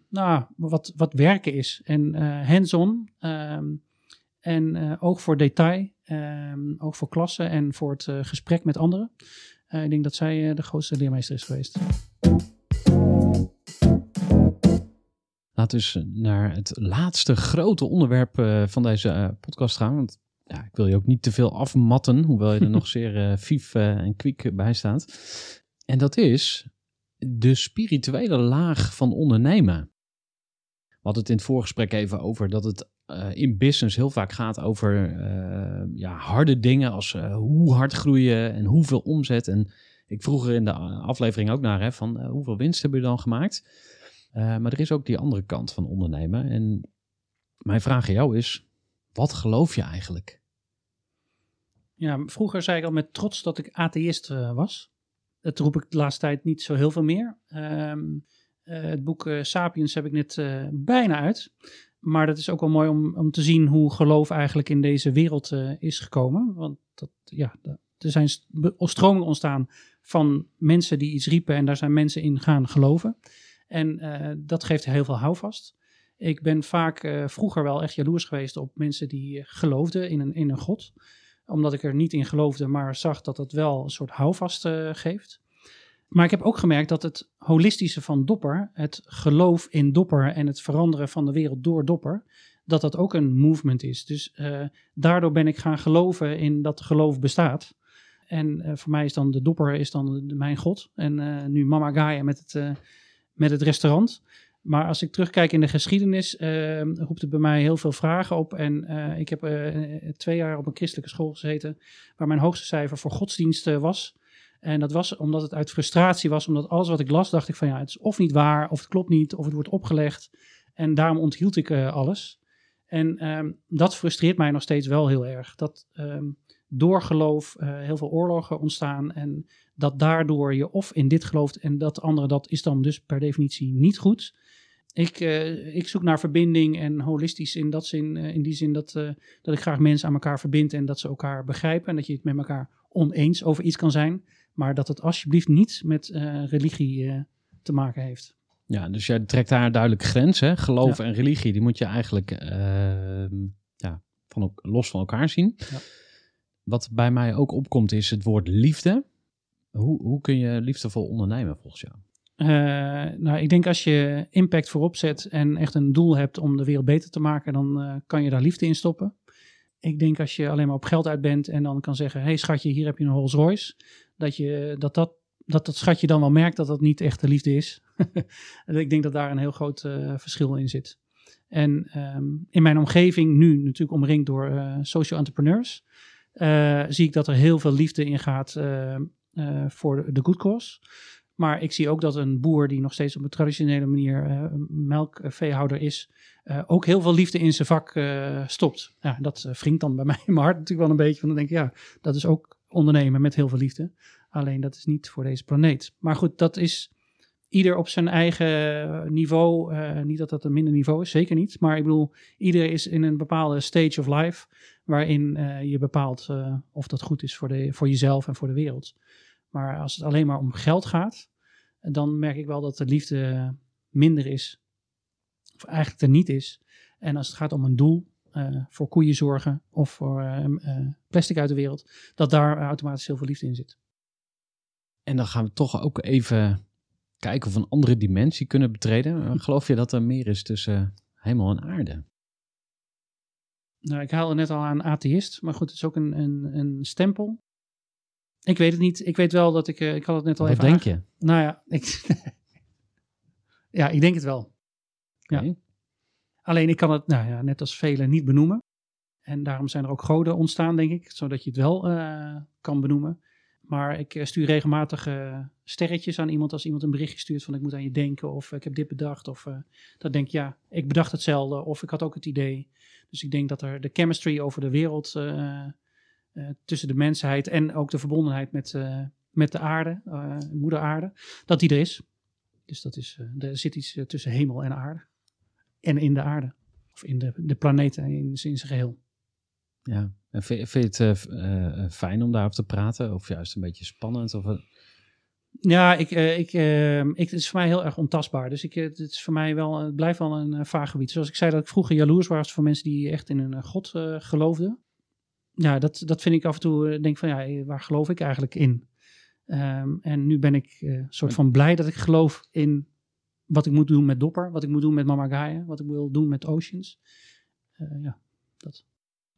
nou, wat, wat werken is. En eh, hands-on ehm, en eh, oog voor detail, ehm, oog voor klassen en voor het eh, gesprek met anderen. Ik denk dat zij de grootste leermeester is geweest. Laten we eens naar het laatste grote onderwerp van deze podcast gaan. Want ja, ik wil je ook niet te veel afmatten, hoewel je er nog zeer eh vief en kwiek bij staat. En dat is de spirituele laag van ondernemen. Hadden het in het voorgesprek even over dat het eh, in business heel vaak gaat over eh, ja, harde dingen als eh, hoe hard groeien en hoeveel omzet. En Ik vroeg er in de aflevering ook naar, hè, van hoeveel winst hebben jullie dan gemaakt? Maar er is ook die andere kant van ondernemen. En mijn vraag aan jou is, wat geloof je eigenlijk? Ja, vroeger zei ik al met trots dat ik atheïst was. Dat roep ik de laatste tijd niet zo heel veel meer. Ehm, eh, het boek eh, Sapiens heb ik net eh, bijna uit. Maar dat is ook wel mooi om, om te zien hoe geloof eigenlijk in deze wereld eh, is gekomen. Want dat, ja, dat- er zijn stromingen ontstaan van mensen die iets riepen en daar zijn mensen in gaan geloven. En eh, dat geeft heel veel houvast. Ik ben vaak eh, vroeger wel echt jaloers geweest op mensen die eh, geloofden in een, in een God. Omdat ik er niet in geloofde, maar zag dat het wel een soort houvast eh, geeft. Maar ik heb ook gemerkt dat het holistische van Dopper, het geloof in Dopper en het veranderen van de wereld door Dopper, dat dat ook een movement is. Dus eh, daardoor ben ik gaan geloven in dat geloof bestaat. En eh, voor mij is dan de Dopper is dan mijn god. En eh, nu Mama Gaia met het, met het restaurant. Maar als ik terugkijk in de geschiedenis, roept het bij mij heel veel vragen op. En ik heb twee jaar op een christelijke school gezeten, waar mijn hoogste cijfer voor godsdienst eh, was. En dat was omdat het uit frustratie was, omdat alles wat ik las, dacht ik van ja, het is of niet waar, of het klopt niet, of het wordt opgelegd. En daarom onthield ik eh, alles. En ehm, dat frustreert mij nog steeds wel heel erg. Dat ehm, door geloof eh, heel veel oorlogen ontstaan en dat daardoor je of in dit gelooft en dat andere, dat is dan dus per definitie niet goed. Ik, eh, ik zoek naar verbinding en holistisch in, dat zin, in die zin dat, dat ik graag mensen aan elkaar verbind en dat ze elkaar begrijpen en dat je het met elkaar oneens over iets kan zijn, maar dat het alsjeblieft niet met eh, religie eh, te maken heeft. Ja, dus jij trekt daar een duidelijke grens. Hè? Geloof en religie, die moet je eigenlijk ehm, ja, van, los van elkaar zien. Ja. Wat bij mij ook opkomt is het woord liefde. Hoe, hoe kun je liefdevol ondernemen volgens jou? Eh, nou, ik denk als je impact voorop zet en echt een doel hebt om de wereld beter te maken, dan eh, kan je daar liefde in stoppen. Ik denk als je alleen maar op geld uit bent en dan kan zeggen, hé hey, schatje, hier heb je een Rolls Royce, dat, je, dat, dat, dat dat schatje dan wel merkt dat dat niet echt de liefde is. Ik denk dat daar een heel groot eh, verschil in zit. En ehm, in mijn omgeving, nu natuurlijk omringd door eh, social entrepreneurs, eh, zie ik dat er heel veel liefde in gaat voor de, good cause. Maar ik zie ook dat een boer die nog steeds op een traditionele manier eh, melkveehouder is, ook heel veel liefde in zijn vak stopt. Ja, dat wringt dan bij mij in mijn hart natuurlijk wel een beetje. Want dan denk ik, ja, dat is ook ondernemen met heel veel liefde. Alleen dat is niet voor deze planeet. Maar goed, dat is ieder op zijn eigen niveau. Uh, niet dat dat een minder niveau is, zeker niet. Maar ik bedoel, ieder is in een bepaalde stage of life waarin uh, je bepaalt uh, of dat goed is voor, de, voor jezelf en voor de wereld. Maar als het alleen maar om geld gaat, dan merk ik wel dat de liefde minder is. Of eigenlijk er niet is. En als het gaat om een doel, uh, voor koeien zorgen of voor uh, plastic uit de wereld, dat daar automatisch heel veel liefde in zit. En dan gaan we toch ook even kijken of we een andere dimensie kunnen betreden. Geloof je dat er meer is tussen hemel en aarde? Nou, ik haalde net al aan atheïst, maar goed, het is ook een, een, een stempel. Ik weet het niet. Ik weet wel dat ik. Ik had het net al Wat even. denk je? Nou ja, ik. ja, ik denk het wel. Okay. Ja. Alleen ik kan het, nou ja, net als velen, niet benoemen. En daarom zijn er ook goden ontstaan, denk ik, zodat je het wel uh, kan benoemen. Maar ik uh, stuur regelmatig uh, sterretjes aan iemand als iemand een berichtje stuurt van ik moet aan je denken of ik heb dit bedacht. Of dat denk ja, ik bedacht hetzelfde of ik had ook het idee. Dus ik denk dat er de chemistry over de wereld tussen de mensheid en ook de verbondenheid met, met de aarde, moeder aarde, dat die er is. Dus dat is, er zit iets tussen hemel en aarde. En in de aarde. Of in de, de planeet in, in zijn geheel. Ja, en vind, vind je het uh, fijn om daarover te praten? Of juist een beetje spannend? Of. Ja, ik, uh, ik, ik, het is voor mij heel erg ontastbaar. Dus ik, het is voor mij wel, het blijft wel een vaag gebied. Zoals ik zei dat ik vroeger jaloers was voor mensen die echt in een god geloofden. Ja, dat, dat vind ik af en toe, denk van ja, waar geloof ik eigenlijk in? Um, en nu ben ik soort van blij dat ik geloof in wat ik moet doen met Dopper, wat ik moet doen met Mama Gaia, wat ik wil doen met Oceans. ja, dat.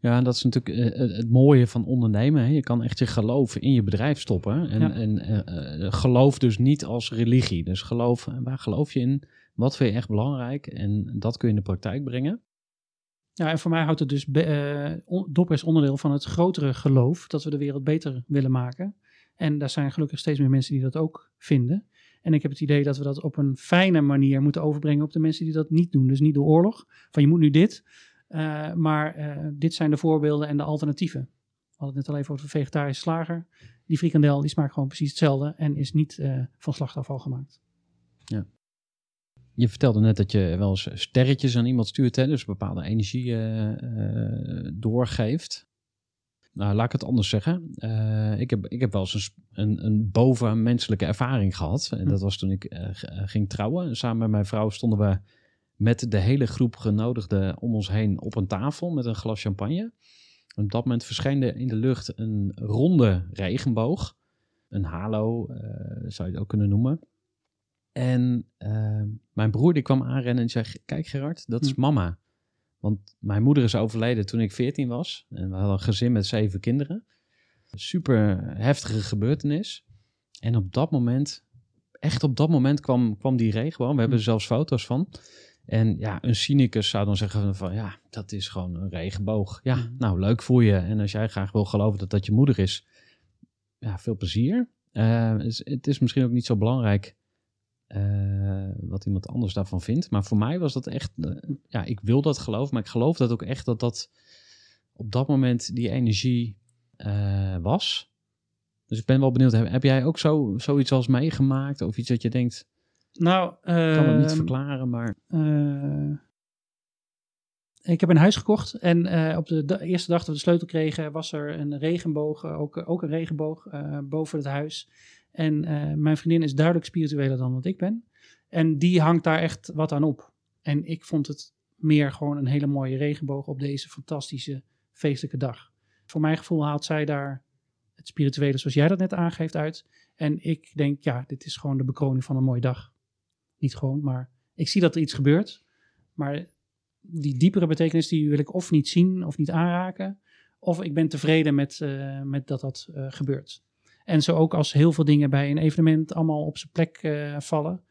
Ja, dat is natuurlijk uh, het mooie van ondernemen. Hè? Je kan echt je geloof in je bedrijf stoppen. En, ja. en uh, geloof dus niet als religie. Dus geloof, waar geloof je in? Wat vind je echt belangrijk? En dat kun je in de praktijk brengen. Ja, en voor mij houdt het dus, uh, Dopper is onderdeel van het grotere geloof dat we de wereld beter willen maken. En daar zijn gelukkig steeds meer mensen die dat ook vinden. En ik heb het idee dat we dat op een fijne manier moeten overbrengen op de mensen die dat niet doen. Dus niet door oorlog, van je moet nu dit. Eh, maar eh, dit zijn de voorbeelden en de alternatieven. We hadden het net al even over de vegetarische slager. Die frikandel die smaakt gewoon precies hetzelfde en is niet eh, van slachtafval gemaakt. Je vertelde net dat je wel eens sterretjes aan iemand stuurt, dus bepaalde energie doorgeeft. Nou, laat ik het anders zeggen. Eh, ik, heb, ik heb wel eens een, een, bovenmenselijke ervaring gehad. En dat was toen ik eh, eh, ging trouwen. Samen met mijn vrouw stonden we met de hele groep genodigden om ons heen op een tafel met een glas champagne. En op dat moment verscheen er in de lucht een ronde regenboog. Een halo, zou je het ook kunnen noemen. En mijn broer die kwam aanrennen en zei: Kijk, Gerard, dat is Hm. mama. Want mijn moeder is overleden toen ik 14 was. En we hadden een gezin met zeven kinderen. Super heftige gebeurtenis. En op dat moment, echt op dat moment kwam, kwam die regenboog. We hebben er zelfs foto's van. En ja, een cynicus zou dan zeggen van ja, dat is gewoon een regenboog. Ja, Mhm. nou leuk voor je. En als jij graag wil geloven dat dat je moeder is, ja, veel plezier. Eh, het is misschien ook niet zo belangrijk eh, wat iemand anders daarvan vindt. Maar voor mij was dat echt, eh, ja, ik wil dat geloven, maar ik geloof dat ook echt dat dat op dat moment die energie eh, was. Dus ik ben wel benieuwd, heb, heb jij ook zo, zoiets als meegemaakt? Of iets dat je denkt, Nou, ik kan het niet ehm, verklaren, maar... Ik heb een huis gekocht en op de, da- eerste dag dat we de sleutel kregen was er een regenboog, ook, ook een regenboog boven het huis. En eh, mijn vriendin is duidelijk spiritueler dan wat ik ben. En die hangt daar echt wat aan op. En ik vond het meer gewoon een hele mooie regenboog op deze fantastische feestelijke dag. Voor mijn gevoel haalt zij daar het spirituele zoals jij dat net aangeeft uit. En ik denk, ja, dit is gewoon de bekroning van een mooie dag. Niet gewoon, maar ik zie dat er iets gebeurt. Maar die diepere betekenis die wil ik of niet zien of niet aanraken. Of ik ben tevreden met, eh, met dat dat eh, gebeurt. En zo ook als heel veel dingen bij een evenement allemaal op zijn plek eh, vallen.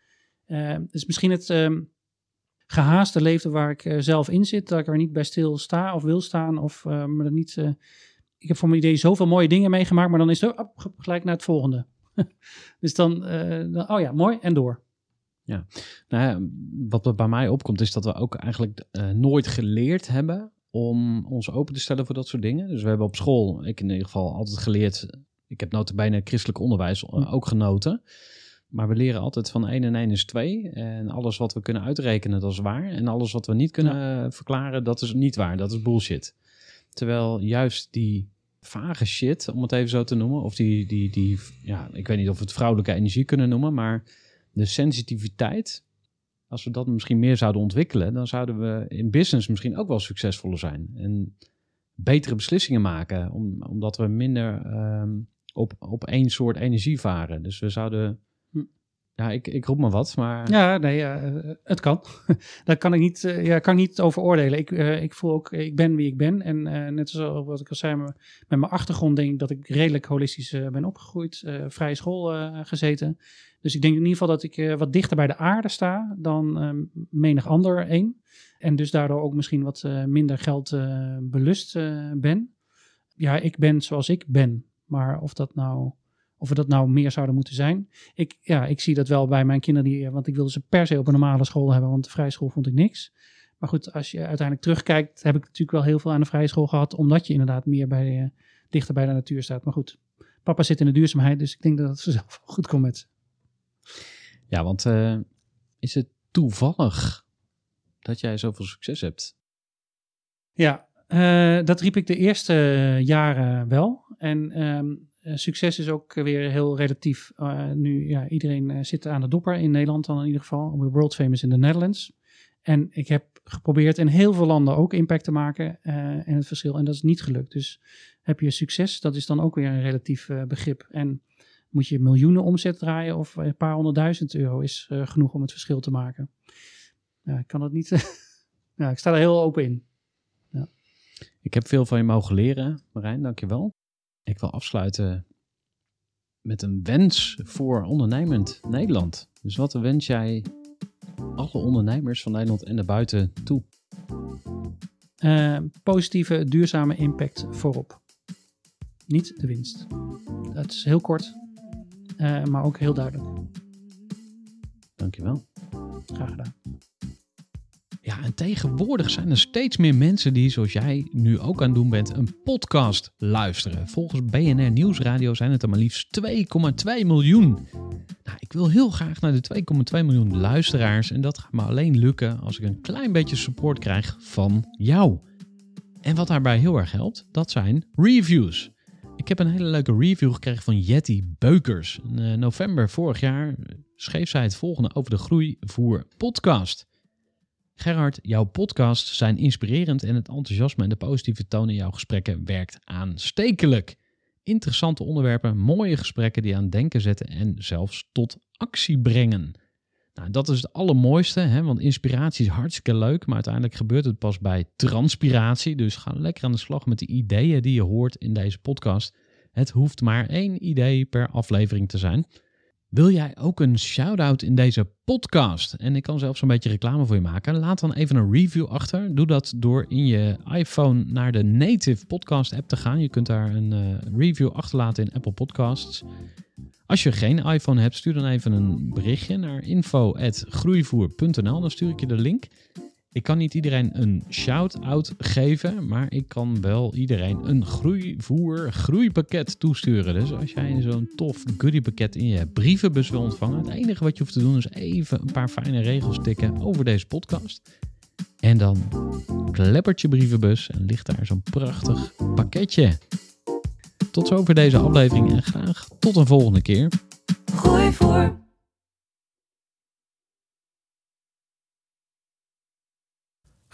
Het is misschien het ehm, gehaaste leven waar ik eh, zelf in zit. Dat ik er niet bij stil sta of wil staan. Of me er niet... ik heb voor mijn idee zoveel mooie dingen meegemaakt. Maar dan is het gelijk naar het volgende. dus dan, dan... Oh ja, mooi. En door. Nou ja, wat bij mij opkomt is dat we ook eigenlijk nooit geleerd hebben om ons open te stellen voor dat soort dingen. Dus we hebben op school, ik in ieder geval, altijd geleerd. Ik heb notabene christelijk onderwijs eh, Hm. ook genoten. Maar we leren altijd van 1 en 1 is 2. En alles wat we kunnen uitrekenen, dat is waar. En alles wat we niet kunnen eh, verklaren, dat is niet waar. Dat is bullshit. Terwijl juist die vage shit, om het even zo te noemen, of die, die, die ja, ik weet niet of we het vrouwelijke energie kunnen noemen, maar de sensitiviteit, als we dat misschien meer zouden ontwikkelen, dan zouden we in business misschien ook wel succesvoller zijn. En betere beslissingen maken, om, omdat we minder ehm, op, op één soort energie varen. Dus we zouden. Hm. Ja, ik, ik roep maar wat, maar. Ja, nee, ja, eh, het kan. Daar kan ik niet, eh, ja, kan ik niet over oordelen. Ik, eh, ik voel ook, ik ben wie ik ben. En net zoals wat ik al zei, met mijn achtergrond denk ik dat ik redelijk holistisch ben opgegroeid. vrije school gezeten. Dus ik denk in ieder geval dat ik wat dichter bij de aarde sta dan eh, menig ander één. En dus daardoor ook misschien wat minder geld belust ben. Ja, ik ben zoals ik ben. Maar of dat nou... Of we dat nou meer zouden moeten zijn. Ik, ja, ik zie dat wel bij mijn kinderen. Die, want ik wilde ze per se op een normale school hebben. Want de vrije school vond ik niks. Maar goed, als je uiteindelijk terugkijkt. Heb ik natuurlijk wel heel veel aan de vrije school gehad. Omdat je inderdaad meer bij, eh, dichter bij de natuur staat. Maar goed, papa zit in de duurzaamheid. Dus ik denk dat het vanzelf wel goed komt met ze. Ja, want eh, is het toevallig dat jij zoveel succes hebt? Ja, eh, dat riep ik de eerste jaren wel. En ehm, eh, succes is ook weer heel relatief. Eh, nu, ja, iedereen eh, zit aan de dopper in Nederland dan in ieder geval. We're world famous in the Netherlands. En ik heb geprobeerd in heel veel landen ook impact te maken eh, en het verschil. En dat is niet gelukt. Dus heb je succes, dat is dan ook weer een relatief eh, begrip. En moet je miljoenen omzet draaien of een paar honderdduizend euro is eh, genoeg om het verschil te maken. Ik kan dat niet. ik sta er heel open in. Ik heb veel van je mogen leren, Marijn, dankjewel. Ik wil afsluiten met een wens voor ondernemend Nederland. Dus wat wens jij alle ondernemers van Nederland en daarbuiten toe? Eh, positieve, duurzame impact voorop. niet de winst. Dat is heel kort, eh, maar ook heel duidelijk. Dankjewel. Graag gedaan. Ja, en tegenwoordig zijn er steeds meer mensen die, zoals jij nu ook aan het doen bent, een podcast luisteren. Volgens BNR Nieuwsradio zijn het er maar liefst 2,2 miljoen. Nou, ik wil heel graag naar de 2,2 miljoen luisteraars en dat gaat me alleen lukken als ik een klein beetje support krijg van jou. En wat daarbij heel erg helpt, dat zijn reviews. Ik heb een hele leuke review gekregen van Jetty Beukers. In eh, november vorig jaar schreef zij het volgende over de Groeivoer podcast. Gerhard, jouw podcasts zijn inspirerend en het enthousiasme en de positieve toon in jouw gesprekken werkt aanstekelijk. Interessante onderwerpen, mooie gesprekken die aan denken zetten en zelfs tot actie brengen. Nou, dat is het allermooiste, hè? want inspiratie is hartstikke leuk, maar uiteindelijk gebeurt het pas bij transpiratie. Dus ga lekker aan de slag met de ideeën die je hoort in deze podcast. Het hoeft maar één idee per aflevering te zijn. Wil jij ook een shout-out in deze podcast? En ik kan zelfs een beetje reclame voor je maken. Laat dan even een review achter. Doe dat door in je iPhone naar de native podcast app te gaan. Je kunt daar een uh, review achterlaten in Apple Podcasts. Als je geen iPhone hebt, stuur dan even een berichtje naar info.groeivoer.nl. Dan stuur ik je de link. Ik kan niet iedereen een shout-out geven, maar ik kan wel iedereen een groeivoer groeipakket toesturen. Dus als jij zo'n tof goodiepakket in je brievenbus wil ontvangen, het enige wat je hoeft te doen is even een paar fijne regels tikken over deze podcast. En dan kleppert je brievenbus en ligt daar zo'n prachtig pakketje. Tot zover deze aflevering en graag tot een volgende keer. Gooi voor.